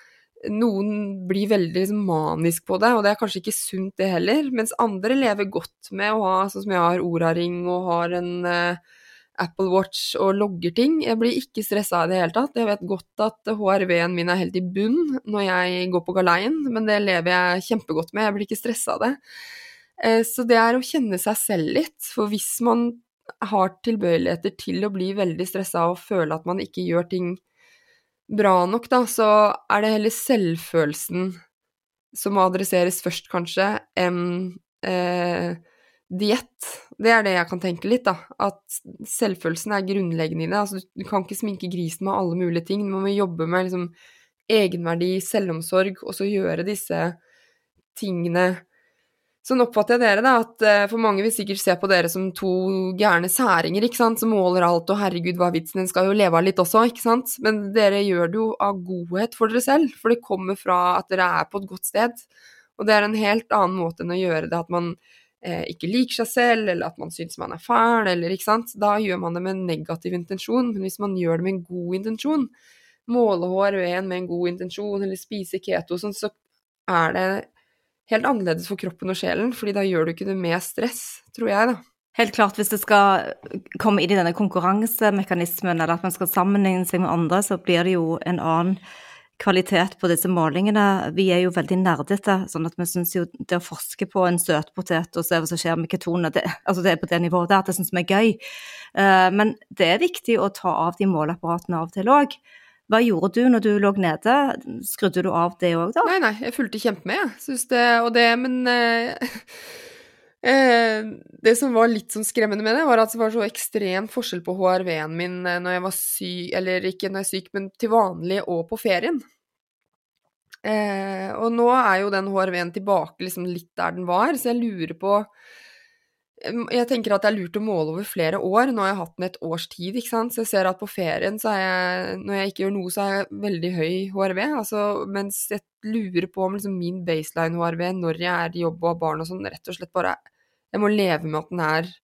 noen blir veldig liksom, manisk på det, og det er kanskje ikke sunt det heller. Mens andre lever godt med å ha, sånn som jeg har Oraring og har en eh, Apple Watch og logger ting. Jeg blir ikke stressa i det hele tatt. Jeg vet godt at HRV-en min er helt i bunn når jeg går på galeien, men det lever jeg kjempegodt med. Jeg blir ikke stressa av det. Uh, så det er å kjenne seg selv litt, for hvis man har tilbøyeligheter til å bli veldig stressa og føle at man ikke gjør ting bra nok, da, så er det heller selvfølelsen som må adresseres først, kanskje, enn eh, diett. Det er det jeg kan tenke litt, da. At selvfølelsen er grunnleggende i det. Altså, du kan ikke sminke grisen med alle mulige ting. Du må jobbe med liksom, egenverdi, selvomsorg, og så gjøre disse tingene Sånn oppfatter jeg dere, da, at uh, for mange vil sikkert se på dere som to gærne særinger, ikke sant, som måler alt, og herregud, hva er vitsen, en skal jo leve av litt også, ikke sant, men dere gjør det jo av godhet for dere selv, for det kommer fra at dere er på et godt sted, og det er en helt annen måte enn å gjøre det at man eh, ikke liker seg selv, eller at man syns man er fæl, eller ikke sant, da gjør man det med en negativ intensjon, men hvis man gjør det med en god intensjon, måle HRV-en med en god intensjon, eller spise keto, sånn, så er det helt annerledes for kroppen og sjelen, fordi da gjør du ikke det med stress, tror jeg, da. Helt klart, hvis det skal komme inn i denne konkurransemekanismen, eller at man skal sammenligne seg med andre, så blir det jo en annen kvalitet på disse målingene. Vi er jo veldig nerdete, sånn at vi syns jo det å forske på en søtpotet og se hva som skjer med ketonene, det, altså det er på det nivået der, det syns vi er gøy. Eh, men det er viktig å ta av de måleapparatene av og til òg. Hva gjorde du når du lå nede? Skrudde du av det òg, da? Nei, nei, jeg fulgte kjempe med, jeg. Syns det og det, men eh, eh, Det som var litt sånn skremmende med det, var at det var så ekstrem forskjell på HRV-en min eh, når jeg var syk, eller ikke når jeg er syk, men til vanlig og på ferien. Eh, og nå er jo den HRV-en tilbake liksom litt der den var, så jeg lurer på jeg tenker at det er lurt å måle over flere år. Nå har jeg hatt den et års tid, ikke sant. Så jeg ser at på ferien så er jeg Når jeg ikke gjør noe, så er jeg veldig høy HRV. Altså, mens jeg lurer på om liksom min baseline HRV når jeg er i jobb og har barn og sånn, rett og slett bare Jeg må leve med at den er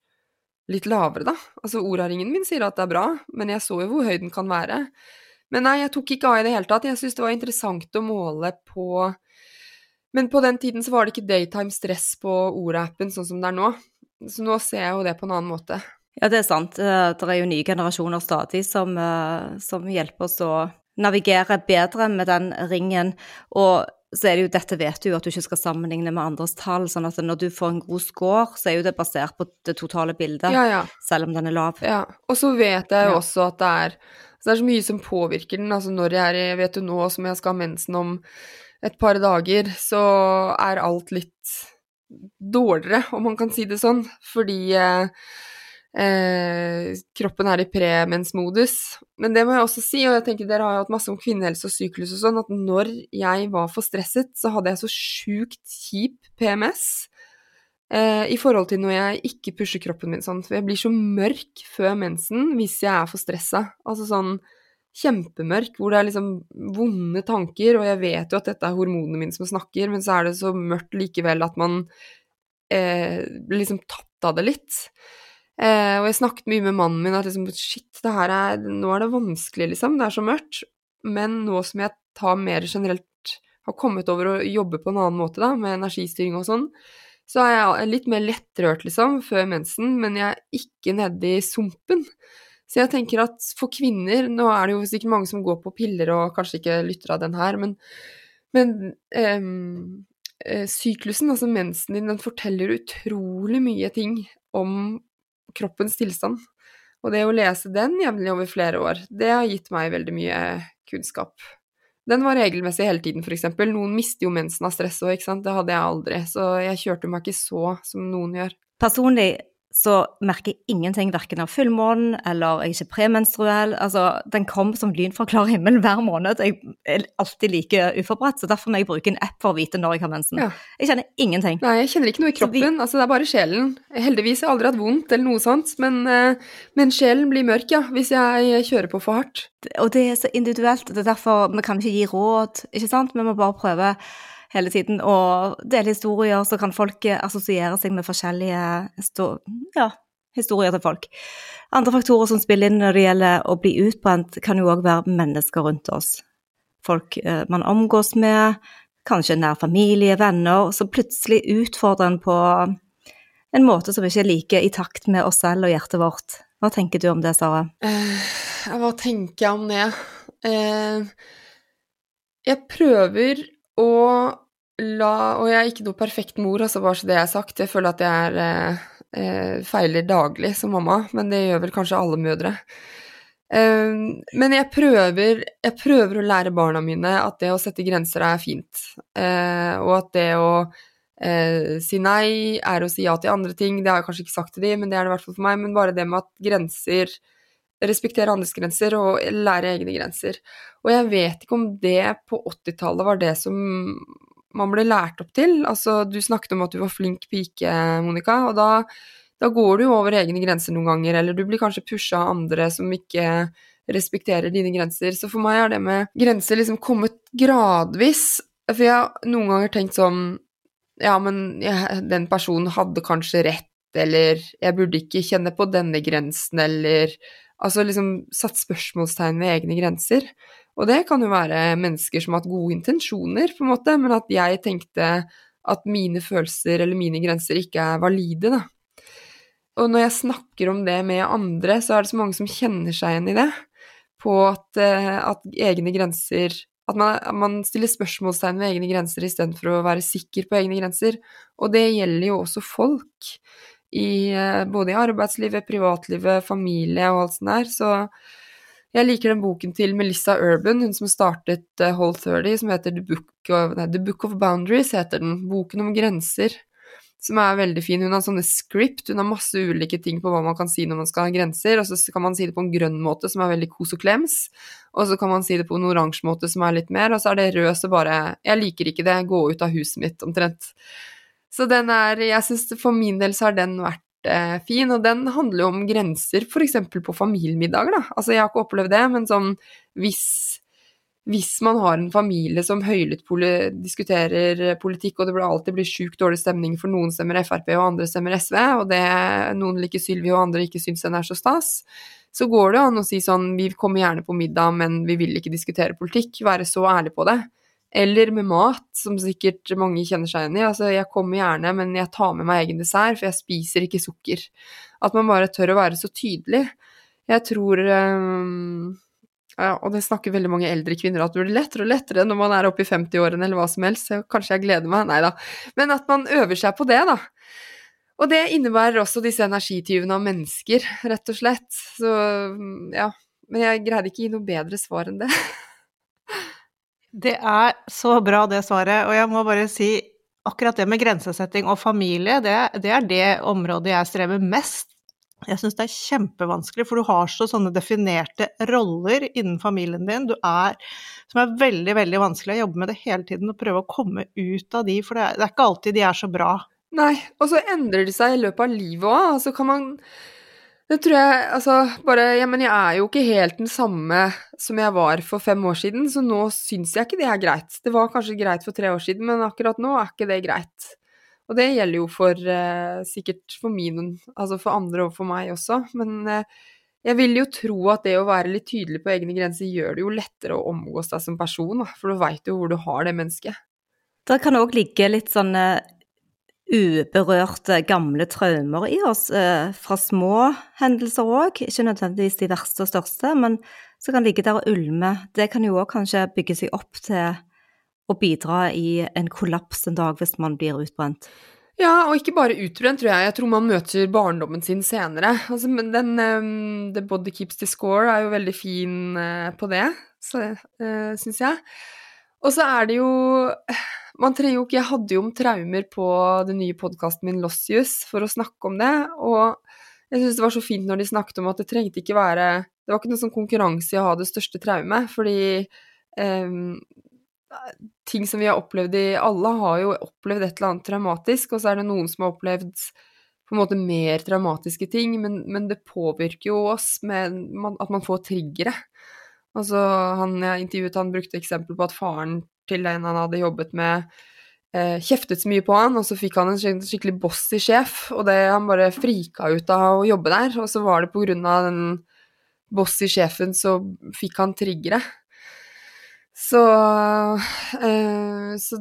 litt lavere, da. Altså Oura-ringen min sier at det er bra, men jeg så jo hvor høy den kan være. Men nei, jeg tok ikke av i det hele tatt. Jeg syns det var interessant å måle på Men på den tiden så var det ikke daytime stress på Ora-appen sånn som det er nå. Så nå ser jeg jo det på en annen måte. Ja, det er sant. Eh, det er jo nye generasjoner stadig som, eh, som hjelper oss å navigere bedre med den ringen. Og så er det jo dette vet du at du ikke skal sammenligne med andres tall. sånn at når du får en god score, så er jo det basert på det totale bildet, ja, ja. selv om den er lav. Ja, og så vet jeg jo også at det er så det er så mye som påvirker den. Altså når jeg er i Vet du nå som jeg skal ha mensen om et par dager, så er alt litt dårligere, om man kan si det sånn. Fordi eh, eh, kroppen er i premensmodus. Men det må jeg også si, og jeg tenker dere har hatt masse om kvinnehelse og syklus og sånn, at når jeg var for stresset, så hadde jeg så sjukt kjip PMS. Eh, I forhold til når jeg ikke pusher kroppen min sånn. For jeg blir så mørk før mensen hvis jeg er for stressa. Altså sånn kjempemørk, hvor det er liksom vonde tanker, og jeg vet jo at dette er hormonene mine som snakker, men så er det så mørkt likevel at man eh, blir liksom tatt av det litt. Eh, og jeg snakket mye med mannen min at liksom shit, det her er Nå er det vanskelig, liksom. Det er så mørkt. Men nå som jeg tar mer generelt har kommet over å jobbe på en annen måte, da, med energistyring og sånn, så er jeg litt mer lettrørt, liksom, før mensen, men jeg er ikke nede i sumpen. Så jeg tenker at for kvinner Nå er det jo sikkert mange som går på piller og kanskje ikke lytter av den her, men, men ehm, eh, syklusen, altså mensen din, den forteller utrolig mye ting om kroppens tilstand. Og det å lese den jevnlig over flere år, det har gitt meg veldig mye kunnskap. Den var regelmessig hele tiden, f.eks. Noen mister jo mensen av stress òg, ikke sant. Det hadde jeg aldri. Så jeg kjørte meg ikke så som noen gjør. Personlig så merker jeg ingenting verken av fullmånen eller jeg er ikke premenstruell. Altså, den kom som lyn fra klar himmel hver måned. Jeg er alltid like uforberedt, så derfor må jeg bruke en app for å vite når jeg har mensen. Ja. Jeg kjenner ingenting. Nei, jeg kjenner ikke noe i kroppen, altså det er bare sjelen. Heldigvis har jeg aldri hatt vondt eller noe sånt, men, eh, men sjelen blir mørk, ja, hvis jeg kjører på for hardt. Og det er så individuelt. Det er derfor vi kan ikke gi råd, ikke sant? Vi må bare prøve hele tiden og dele historier, så kan folk eh, assosiere seg med forskjellige ja, historier til folk. Andre faktorer som spiller inn når det gjelder å bli utbrent, kan jo òg være mennesker rundt oss. Folk eh, man omgås med, kanskje nær familie, venner, som plutselig utfordrer en på en måte som ikke er like i takt med oss selv og hjertet vårt. Hva tenker du om det, Sara? Eh, hva tenker jeg om det? Jeg prøver å la Og jeg er ikke noe perfekt mor, altså bare så det er sagt. Jeg føler at jeg er eh, eh, feiler daglig som mamma, men det gjør vel kanskje alle mødre. Eh, men jeg prøver, jeg prøver å lære barna mine at det å sette grenser er fint, eh, og at det å eh, si nei er å si ja til andre ting. Det har jeg kanskje ikke sagt til de, men det er det i hvert fall for meg. Men bare det med at grenser Respektere andres grenser og lære egne grenser. Og jeg vet ikke om det på 80-tallet var det som man ble lært opp til. Altså, du snakket om at du var flink pike, Monica, og da, da går du jo over egne grenser noen ganger, eller du blir kanskje pusha av andre som ikke respekterer dine grenser. Så for meg har det med grenser liksom kommet gradvis. For jeg har noen ganger tenkt sånn Ja, men ja, den personen hadde kanskje rett, eller jeg burde ikke kjenne på denne grensen, eller Altså liksom satt spørsmålstegn ved egne grenser. Og det kan jo være mennesker som har hatt gode intensjoner, på en måte, men at jeg tenkte at mine følelser eller mine grenser ikke er valide, da. Og når jeg snakker om det med andre, så er det så mange som kjenner seg igjen i det. På at, eh, at egne grenser At man, man stiller spørsmålstegn ved egne grenser istedenfor å være sikker på egne grenser. Og det gjelder jo også folk. I, eh, både i arbeidslivet, privatlivet, familie og alt sånt der. Så jeg liker den boken til Melissa Urban, hun som startet uh, Whole 30, som heter The Book, of, nei, The Book of Boundaries, heter den. Boken om grenser. Som er veldig fin. Hun har sånne script, hun har masse ulike ting på hva man kan si når man skal ha grenser, og så kan man si det på en grønn måte, som er veldig kos og klems, og så kan man si det på en oransje måte, som er litt mer, og så er det rød, så bare Jeg liker ikke det, gå ut av huset mitt, omtrent. Så den er Jeg syns for min del så har den vært fin, og den handler jo om grenser, f.eks. på familiemiddager, da. Altså, jeg har ikke opplevd det, men sånn hvis hvis man har en familie som høylytt poli diskuterer politikk, og det blir alltid blir sjukt dårlig stemning for noen stemmer Frp og andre stemmer SV, og det, noen liker Sylvi og andre ikke syns den er så stas, så går det an å si sånn vi kommer gjerne på middag, men vi vil ikke diskutere politikk, være så ærlig på det. Eller med mat, som sikkert mange kjenner seg igjen i. Altså, jeg kommer gjerne, men jeg tar med meg egen dessert, for jeg spiser ikke sukker. At man bare tør å være så tydelig. Jeg tror um ja, og det snakker veldig mange eldre kvinner at det blir lettere og lettere når man er oppe i 50-årene eller hva som helst, så kanskje jeg gleder meg, nei da. Men at man øver seg på det, da. Og det innebærer også disse energityvene av mennesker, rett og slett. Så ja. Men jeg greide ikke å gi noe bedre svar enn det. Det er så bra, det svaret. Og jeg må bare si akkurat det med grensesetting og familie, det, det er det området jeg strever mest jeg syns det er kjempevanskelig, for du har så sånne definerte roller innen familien din er, som er veldig, veldig vanskelig å jobbe med det hele tiden og prøve å komme ut av de, for det er, det er ikke alltid de er så bra. Nei, og så endrer de seg i løpet av livet òg. Altså kan man Det tror jeg Altså, bare Ja, men jeg er jo ikke helt den samme som jeg var for fem år siden, så nå syns jeg ikke det er greit. Det var kanskje greit for tre år siden, men akkurat nå er ikke det greit. Og det gjelder jo for eh, sikkert for min, altså for andre og for meg også. Men eh, jeg vil jo tro at det å være litt tydelig på egne grenser gjør det jo lettere å omgås deg som person, da, for du veit jo hvor du har det mennesket. Det kan òg ligge litt sånne uberørte gamle traumer i oss, eh, fra små hendelser òg. Ikke nødvendigvis de verste og største, men som kan ligge der og ulme. Det kan jo òg kanskje bygge seg opp til å bidra i en kollaps en dag hvis man blir utbrent? Ja, og ikke bare utbrent, tror jeg. Jeg tror man møter barndommen sin senere. Altså, den um, The Body Keeps the Score er jo veldig fin uh, på det, uh, syns jeg. Og så er det jo Man trenger jo ikke Jeg hadde jo om traumer på den nye podkasten min Lossius for å snakke om det, og jeg syns det var så fint når de snakket om at det trengte ikke være Det var ikke noe sånn konkurranse i å ha det største traumet, fordi um, ting som vi har opplevd i Alle har jo opplevd et eller annet traumatisk, og så er det noen som har opplevd på en måte mer traumatiske ting, men, men det påvirker jo oss med at man får triggere. Altså, han jeg intervjuet, han brukte eksempel på at faren til en han hadde jobbet med, eh, kjeftet så mye på han, og så fikk han en skikkelig bossy sjef, og det han bare frika ut av å jobbe der, og så var det på grunn av den bossy sjefen så fikk han triggere. Så, eh, så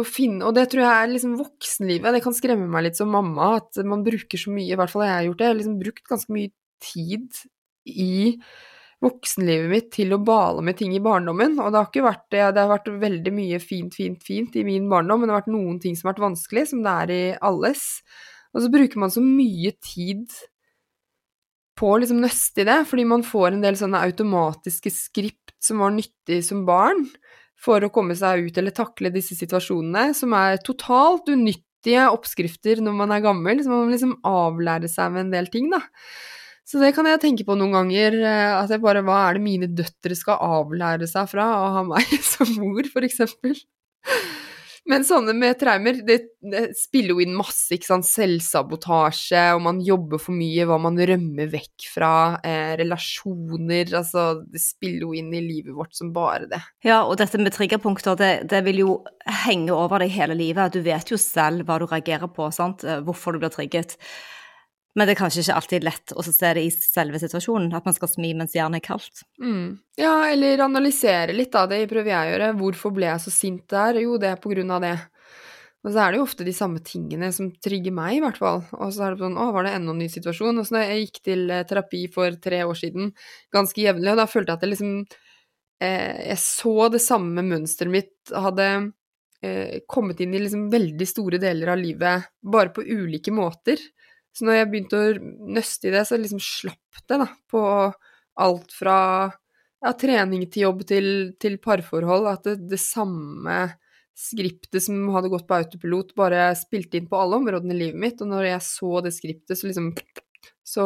å finne, og det tror jeg er liksom voksenlivet. Det kan skremme meg litt som mamma, at man bruker så mye, i hvert fall jeg har gjort det, jeg har liksom brukt ganske mye tid i voksenlivet mitt til å bale med ting i barndommen. Og det har ikke vært det, det har vært veldig mye fint, fint, fint i min barndom, men det har vært noen ting som har vært vanskelig, som det er i alles. Og så bruker man så mye tid på å liksom nøste i det, fordi man får en del sånne automatiske skript som var nyttig som barn for å komme seg ut eller takle disse situasjonene, som er totalt unyttige oppskrifter når man er gammel, så man må liksom avlære seg med en del ting, da. Så det kan jeg tenke på noen ganger, eh, at jeg bare Hva er det mine døtre skal avlære seg fra å ha meg som mor, eksempel? Men sånne med traumer, det, det spiller jo inn masse, ikke sant. Selvsabotasje, og man jobber for mye, hva man rømmer vekk fra. Eh, relasjoner, altså Det spiller jo inn i livet vårt som bare det. Ja, og dette med triggerpunkter, det, det vil jo henge over deg hele livet. Du vet jo selv hva du reagerer på, sant. Eh, hvorfor du blir trigget. Men det er kanskje ikke alltid lett å se det i selve situasjonen, at man skal smi mens jernet er kaldt. Mm. Ja, eller analysere litt av det, prøver jeg å gjøre. Hvorfor ble jeg så sint der? Jo, det er på grunn av det. Og så er det jo ofte de samme tingene som trigger meg, i hvert fall. Og så er det sånn, å, var det enda en ny situasjon? Og så da jeg gikk til eh, terapi for tre år siden, ganske jevnlig, og da følte jeg at jeg liksom eh, Jeg så det samme mønsteret mitt hadde eh, kommet inn i liksom veldig store deler av livet, bare på ulike måter. Så når jeg begynte å nøste i det, så liksom slapp det, da, på alt fra ja, trening til jobb til, til parforhold, at det, det, samme skriptet som hadde gått på autopilot, bare spilte inn på alle områdene i livet mitt, og når jeg så det skriptet, så liksom så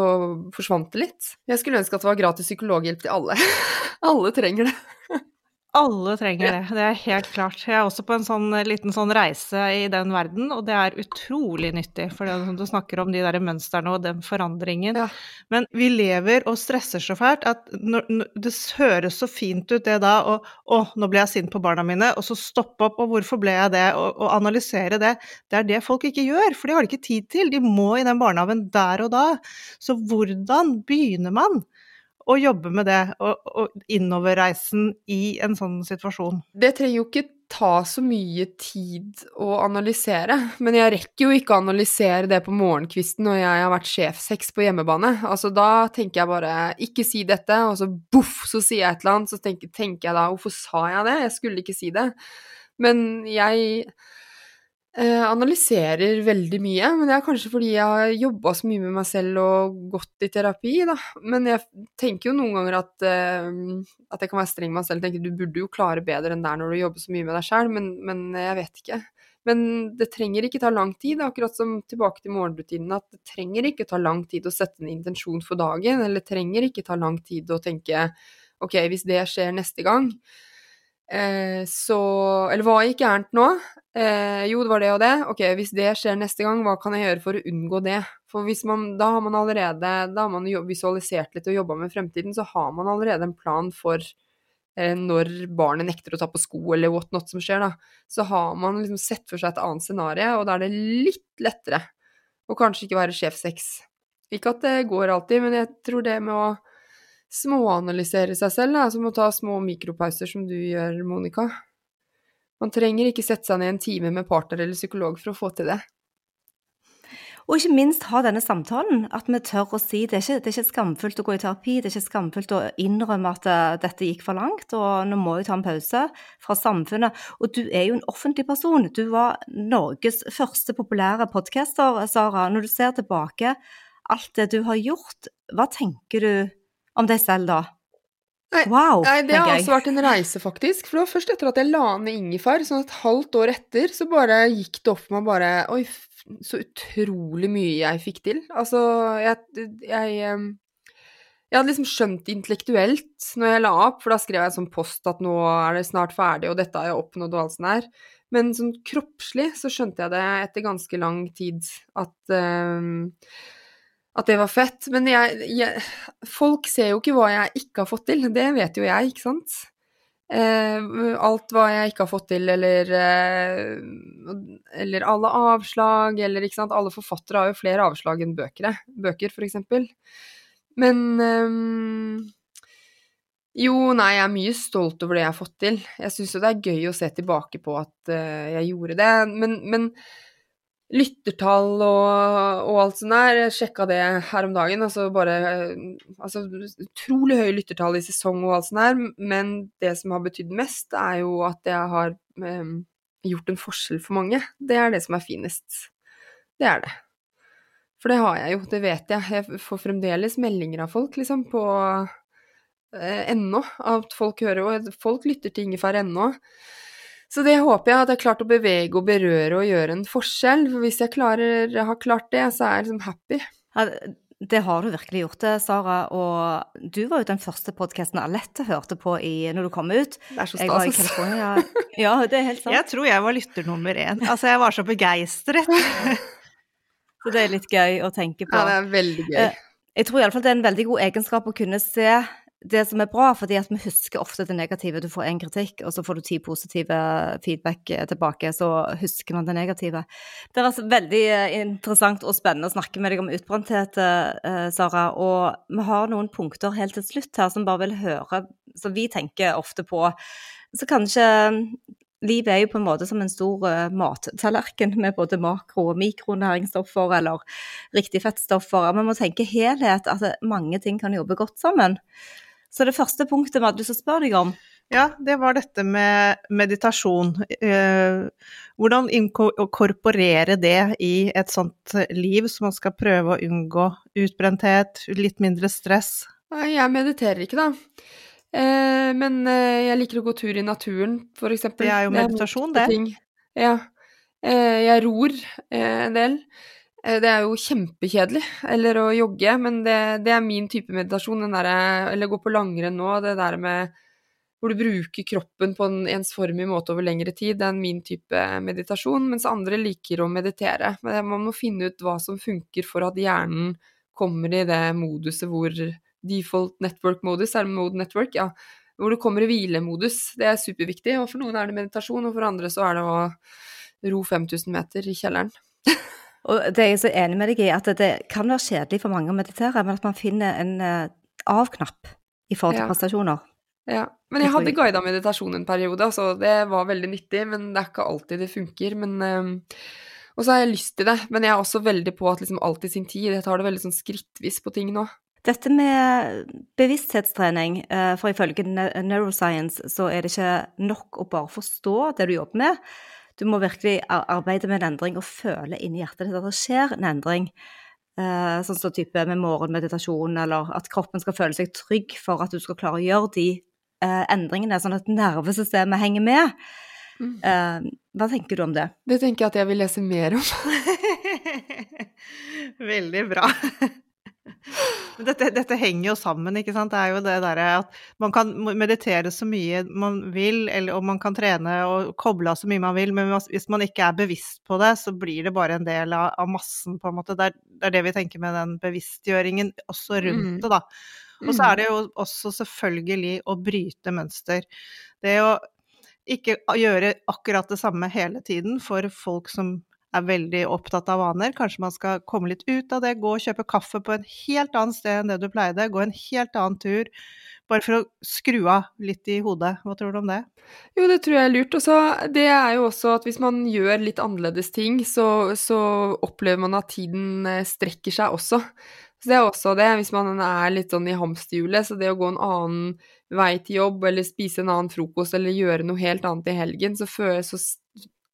forsvant det litt. Jeg skulle ønske at det var gratis psykologhjelp til alle. alle trenger det. Alle trenger det, det er helt klart. Jeg er også på en sånn liten sånn reise i den verden, og det er utrolig nyttig. For det, du snakker om de der mønstrene og den forandringen. Ja. Men vi lever og stresser så fælt at når, når, det høres så fint ut det da, og å, nå ble jeg sint på barna mine, og så stoppe opp, og hvorfor ble jeg det, og, og analysere det. Det er det folk ikke gjør, for de har ikke tid til. De må i den barnehagen der og da. Så hvordan begynner man? Å jobbe med det, og, og innoverreisen i en sånn situasjon. Det trenger jo ikke ta så mye tid å analysere, men jeg rekker jo ikke å analysere det på morgenkvisten når jeg har vært sjefsex på hjemmebane. Altså, da tenker jeg bare 'ikke si dette', og så boff, så sier jeg et eller annet, så tenker, tenker jeg da 'hvorfor sa jeg det', jeg skulle ikke si det. Men jeg analyserer veldig mye, men det er kanskje fordi jeg har jobba så mye med meg selv og gått i terapi, da. Men jeg tenker jo noen ganger at, eh, at jeg kan være streng med meg selv. Tenker du burde jo klare bedre enn det er når du jobber så mye med deg sjøl, men, men, jeg vet ikke. Men det trenger ikke ta lang tid, akkurat som tilbake til morgenrutinene, at det trenger ikke ta lang tid å sette en intensjon for dagen, eller trenger ikke ta lang tid å tenke ok, hvis det skjer neste gang, Eh, så Eller hva gikk gærent nå? Eh, jo, det var det og det. Ok, hvis det skjer neste gang, hva kan jeg gjøre for å unngå det? For man, da har man allerede da har man visualisert litt og jobba med fremtiden, så har man allerede en plan for eh, når barnet nekter å ta på sko, eller what not som skjer, da. Så har man liksom sett for seg et annet scenario, og da er det litt lettere å kanskje ikke være sjefsex. Ikke at det går alltid, men jeg tror det med å småanalysere seg selv, da, som å ta små mikropauser som du gjør, Monica. Man trenger ikke sette seg ned en time med partner eller psykolog for å få til det. Og ikke minst ha denne samtalen, at vi tør å si det er ikke, det er ikke skamfullt å gå i terapi, det er ikke skamfullt å innrømme at uh, dette gikk for langt, og nå må jeg ta en pause fra samfunnet. Og du er jo en offentlig person. Du var Norges første populære podcaster, Sara. Når du ser tilbake, alt det du har gjort, hva tenker du om deg selv da? Wow, nei, det har også vært en reise, faktisk. For det var først etter at jeg la ned ingefær, sånn et halvt år etter, så bare gikk det opp for meg bare Oi, så utrolig mye jeg fikk til. Altså, jeg, jeg jeg hadde liksom skjønt intellektuelt når jeg la opp, for da skrev jeg en sånn post at nå er det snart ferdig, og dette har jeg oppnådd, og alt sånt der. Men sånn kroppslig så skjønte jeg det etter ganske lang tid at um, at det var fett. Men jeg, jeg, folk ser jo ikke hva jeg ikke har fått til, det vet jo jeg, ikke sant. Eh, alt hva jeg ikke har fått til, eller eh, Eller alle avslag, eller ikke sant. Alle forfattere har jo flere avslag enn bøkere, bøker, for eksempel. Men eh, jo, nei, jeg er mye stolt over det jeg har fått til. Jeg syns jo det er gøy å se tilbake på at uh, jeg gjorde det, men, men lyttertall og, og alt sånt der. Jeg sjekka det her om dagen. Altså bare altså, Utrolig høye lyttertall i sesong og alt sånt der. Men det som har betydd mest, er jo at jeg har um, gjort en forskjell for mange. Det er det som er finest. Det er det. For det har jeg jo, det vet jeg. Jeg får fremdeles meldinger av folk, liksom, på eh, ennå. At folk hører Og folk lytter til ingefær ennå. Så det håper jeg at jeg har klart å bevege og berøre og gjøre en forskjell. For hvis jeg klarer, har klart det, så er jeg liksom happy. Ja, det har du virkelig gjort det, Sara. Og du var jo den første podkasten Alette hørte på i, når du kom ut. Det er så stas. altså. ja, det er helt sant. Jeg tror jeg var lytter nummer én. Altså, jeg var så begeistret. så det er litt gøy å tenke på. Ja, det er veldig gøy. Eh, jeg tror iallfall det er en veldig god egenskap å kunne se det som er bra, fordi at vi husker ofte det negative. Du får én kritikk, og så får du ti positive feedback eh, tilbake, så husker man det negative. Det er altså veldig eh, interessant og spennende å snakke med deg om utbrenthet, eh, Sara. Og vi har noen punkter helt til slutt her som bare vil høre, som vi tenker ofte på. Så kanskje Livet er jo på en måte som en stor mattallerken med både makro- og mikronæringsstoffer eller riktige fettstoffer. Man må tenke helhet, at mange ting kan jobbe godt sammen. Så det første punktet vi hadde lyst til å spørre deg om Ja, det var dette med meditasjon. Eh, hvordan inkorporere det i et sånt liv som man skal prøve å unngå utbrenthet, litt mindre stress? Jeg mediterer ikke, da. Eh, men eh, jeg liker å gå tur i naturen, for eksempel. Det er jo meditasjon, det. Ja. Jeg ror en del. Eh, det er jo kjempekjedelig, eller å jogge, men det, det er min type meditasjon. Den der, eller gå på langrenn nå, det der med hvor du bruker kroppen på en ensformig måte over lengre tid. Det er min type meditasjon, mens andre liker å meditere. Men man må finne ut hva som funker for at hjernen kommer i det moduset hvor default network-modus, er mode network, ja, hvor du kommer i hvilemodus. Det er superviktig, og for noen er det meditasjon, og for andre så er det å ro 5000 meter i kjelleren. og det er jeg så enig med deg i, at det kan være kjedelig for mange å meditere, men at man finner en uh, av-knapp i forhold til ja. prestasjoner. Ja, men jeg hadde guida meditasjon en periode, så det var veldig nyttig, men det er ikke alltid det funker. Men, um, og så har jeg lyst til det, men jeg er også veldig på at liksom alt i sin tid. Jeg tar det veldig sånn skrittvis på ting nå. Dette med bevissthetstrening, eh, for ifølge neuroscience så er det ikke nok å bare forstå det du jobber med. Du må virkelig arbeide med en endring og føle inni hjertet ditt at det skjer en endring. Eh, sånn som type med morgenmeditasjon, eller at kroppen skal føle seg trygg for at du skal klare å gjøre de eh, endringene, sånn at nervesystemet henger med. Mm. Eh, hva tenker du om det? Det tenker jeg at jeg vil lese mer om. Veldig bra. Dette, dette, henger jo sammen, ikke sant. Det er jo det derre at man kan meditere så mye man vil, eller, og man kan trene og koble av så mye man vil, men hvis man ikke er bevisst på det, så blir det bare en del av, av massen, på en måte. Det er, det er, det vi tenker med den bevisstgjøringen også rundt mm. det, da. Og så er mm. det jo også selvfølgelig å bryte mønster. Det å ikke gjøre akkurat det samme hele tiden for folk som er veldig opptatt av vaner. Kanskje man skal komme litt ut av det, gå og kjøpe kaffe på en helt annen sted enn det du pleide, gå en helt annen tur. Bare for å skru av litt i hodet. Hva tror du om det? Jo, det tror jeg er lurt. Også, det er jo også at hvis man gjør litt annerledes ting, så, så opplever man at tiden eh, strekker seg også. Så det er også det, hvis man er litt sånn i hamsterhjulet, så det å gå en annen vei til jobb, eller spise en annen frokost, eller gjøre noe helt annet i helgen, så, føler, så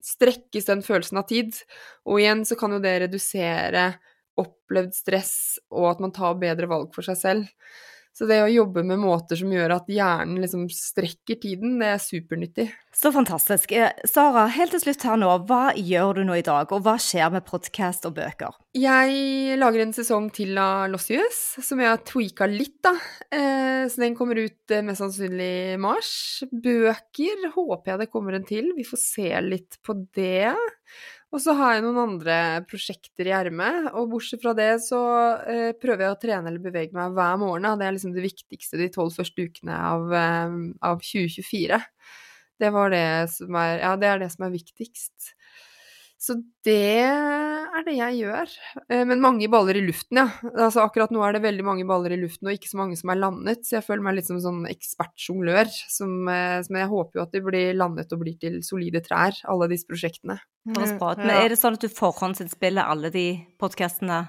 strekkes den følelsen av tid. Og igjen så kan jo det redusere opplevd stress, og at man tar bedre valg for seg selv. Så det å jobbe med måter som gjør at hjernen liksom strekker tiden, det er supernyttig. Så fantastisk. Eh, Sara, helt til slutt her nå, hva gjør du nå i dag, og hva skjer med podkast og bøker? Jeg lager en sesong til av Lossius, som jeg har tweaka litt, da. Eh, så den kommer ut eh, mest sannsynlig i mars. Bøker håper jeg det kommer en til, vi får se litt på det. Og så har jeg noen andre prosjekter i ermet, og bortsett fra det så eh, prøver jeg å trene eller bevege meg hver morgen. Det er liksom det viktigste de tolv første ukene av, eh, av 2024. Det, det, er, ja, det er det som er viktigst. Så det er det jeg gjør. Eh, men mange baller i luften, ja. Altså akkurat nå er det veldig mange baller i luften, og ikke så mange som er landet. Så jeg føler meg litt som sånn ekspertsjonglør, som, eh, som, jeg håper jo at de blir landet og blir til solide trær, alle disse prosjektene. Mm, Men er det sånn at du forhåndsinnspiller alle de podkastene,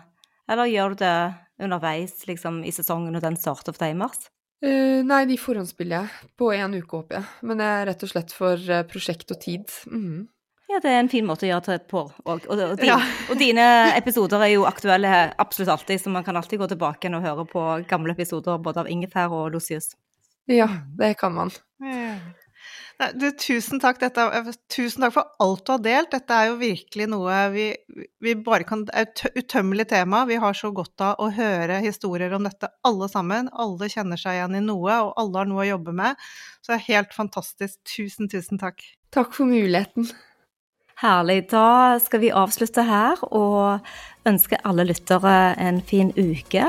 eller gjør du det underveis liksom, i sesongen når den starter for deg i mars? Uh, nei, de forhåndsspiller jeg på én uke, håper jeg. Men jeg er rett og slett for prosjekt og tid. Mm. Ja, det er en fin måte å gjøre det på òg. Og, og, ja. og, dine episoder er jo aktuelle absolutt alltid, så man kan alltid gå tilbake og høre på gamle episoder både av Ingefær og Lucius. Ja, det kan man. Nei, du, tusen takk, dette, tusen takk for alt du har delt. Dette er jo virkelig noe vi, vi bare kan Det er et utømmelig tema. Vi har så godt av å høre historier om dette alle sammen. Alle kjenner seg igjen i noe, og alle har noe å jobbe med. Så det er helt fantastisk. Tusen, tusen takk. Takk for muligheten. Herlig. Da skal vi avslutte her og ønske alle lyttere en fin uke.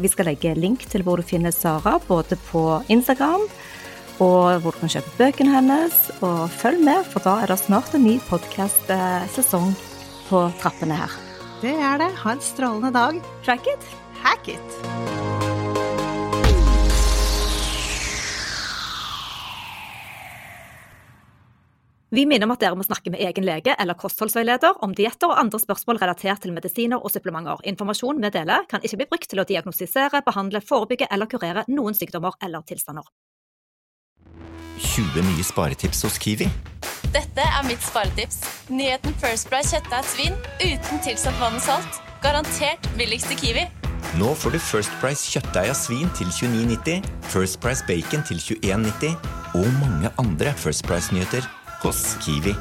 Vi skal legge link til hvor du finner Sara, både på Instagram og hvor du kan kjøpe bøkene hennes. Og følg med, for da er det snart en ny podkast-sesong på trappene her. Det er det. Ha en strålende dag. Track it. Hack it. Vi minner om at dere må snakke med egen lege eller kostholdsveileder om dietter og andre spørsmål relatert til medisiner og supplementer. Informasjon vi deler, kan ikke bli brukt til å diagnostisere, behandle, forebygge eller kurere noen sykdommer eller tilstander. 20 nye sparetips hos Kiwi. Dette er mitt sparetips. Nyheten First Price kjøttdeig svin uten tilsatt vann og salt. Garantert billigst i Kiwi. Nå får du First Price kjøttdeig av svin til 29,90, First Price bacon til 21,90 og mange andre First Price-nyheter hos Kiwi.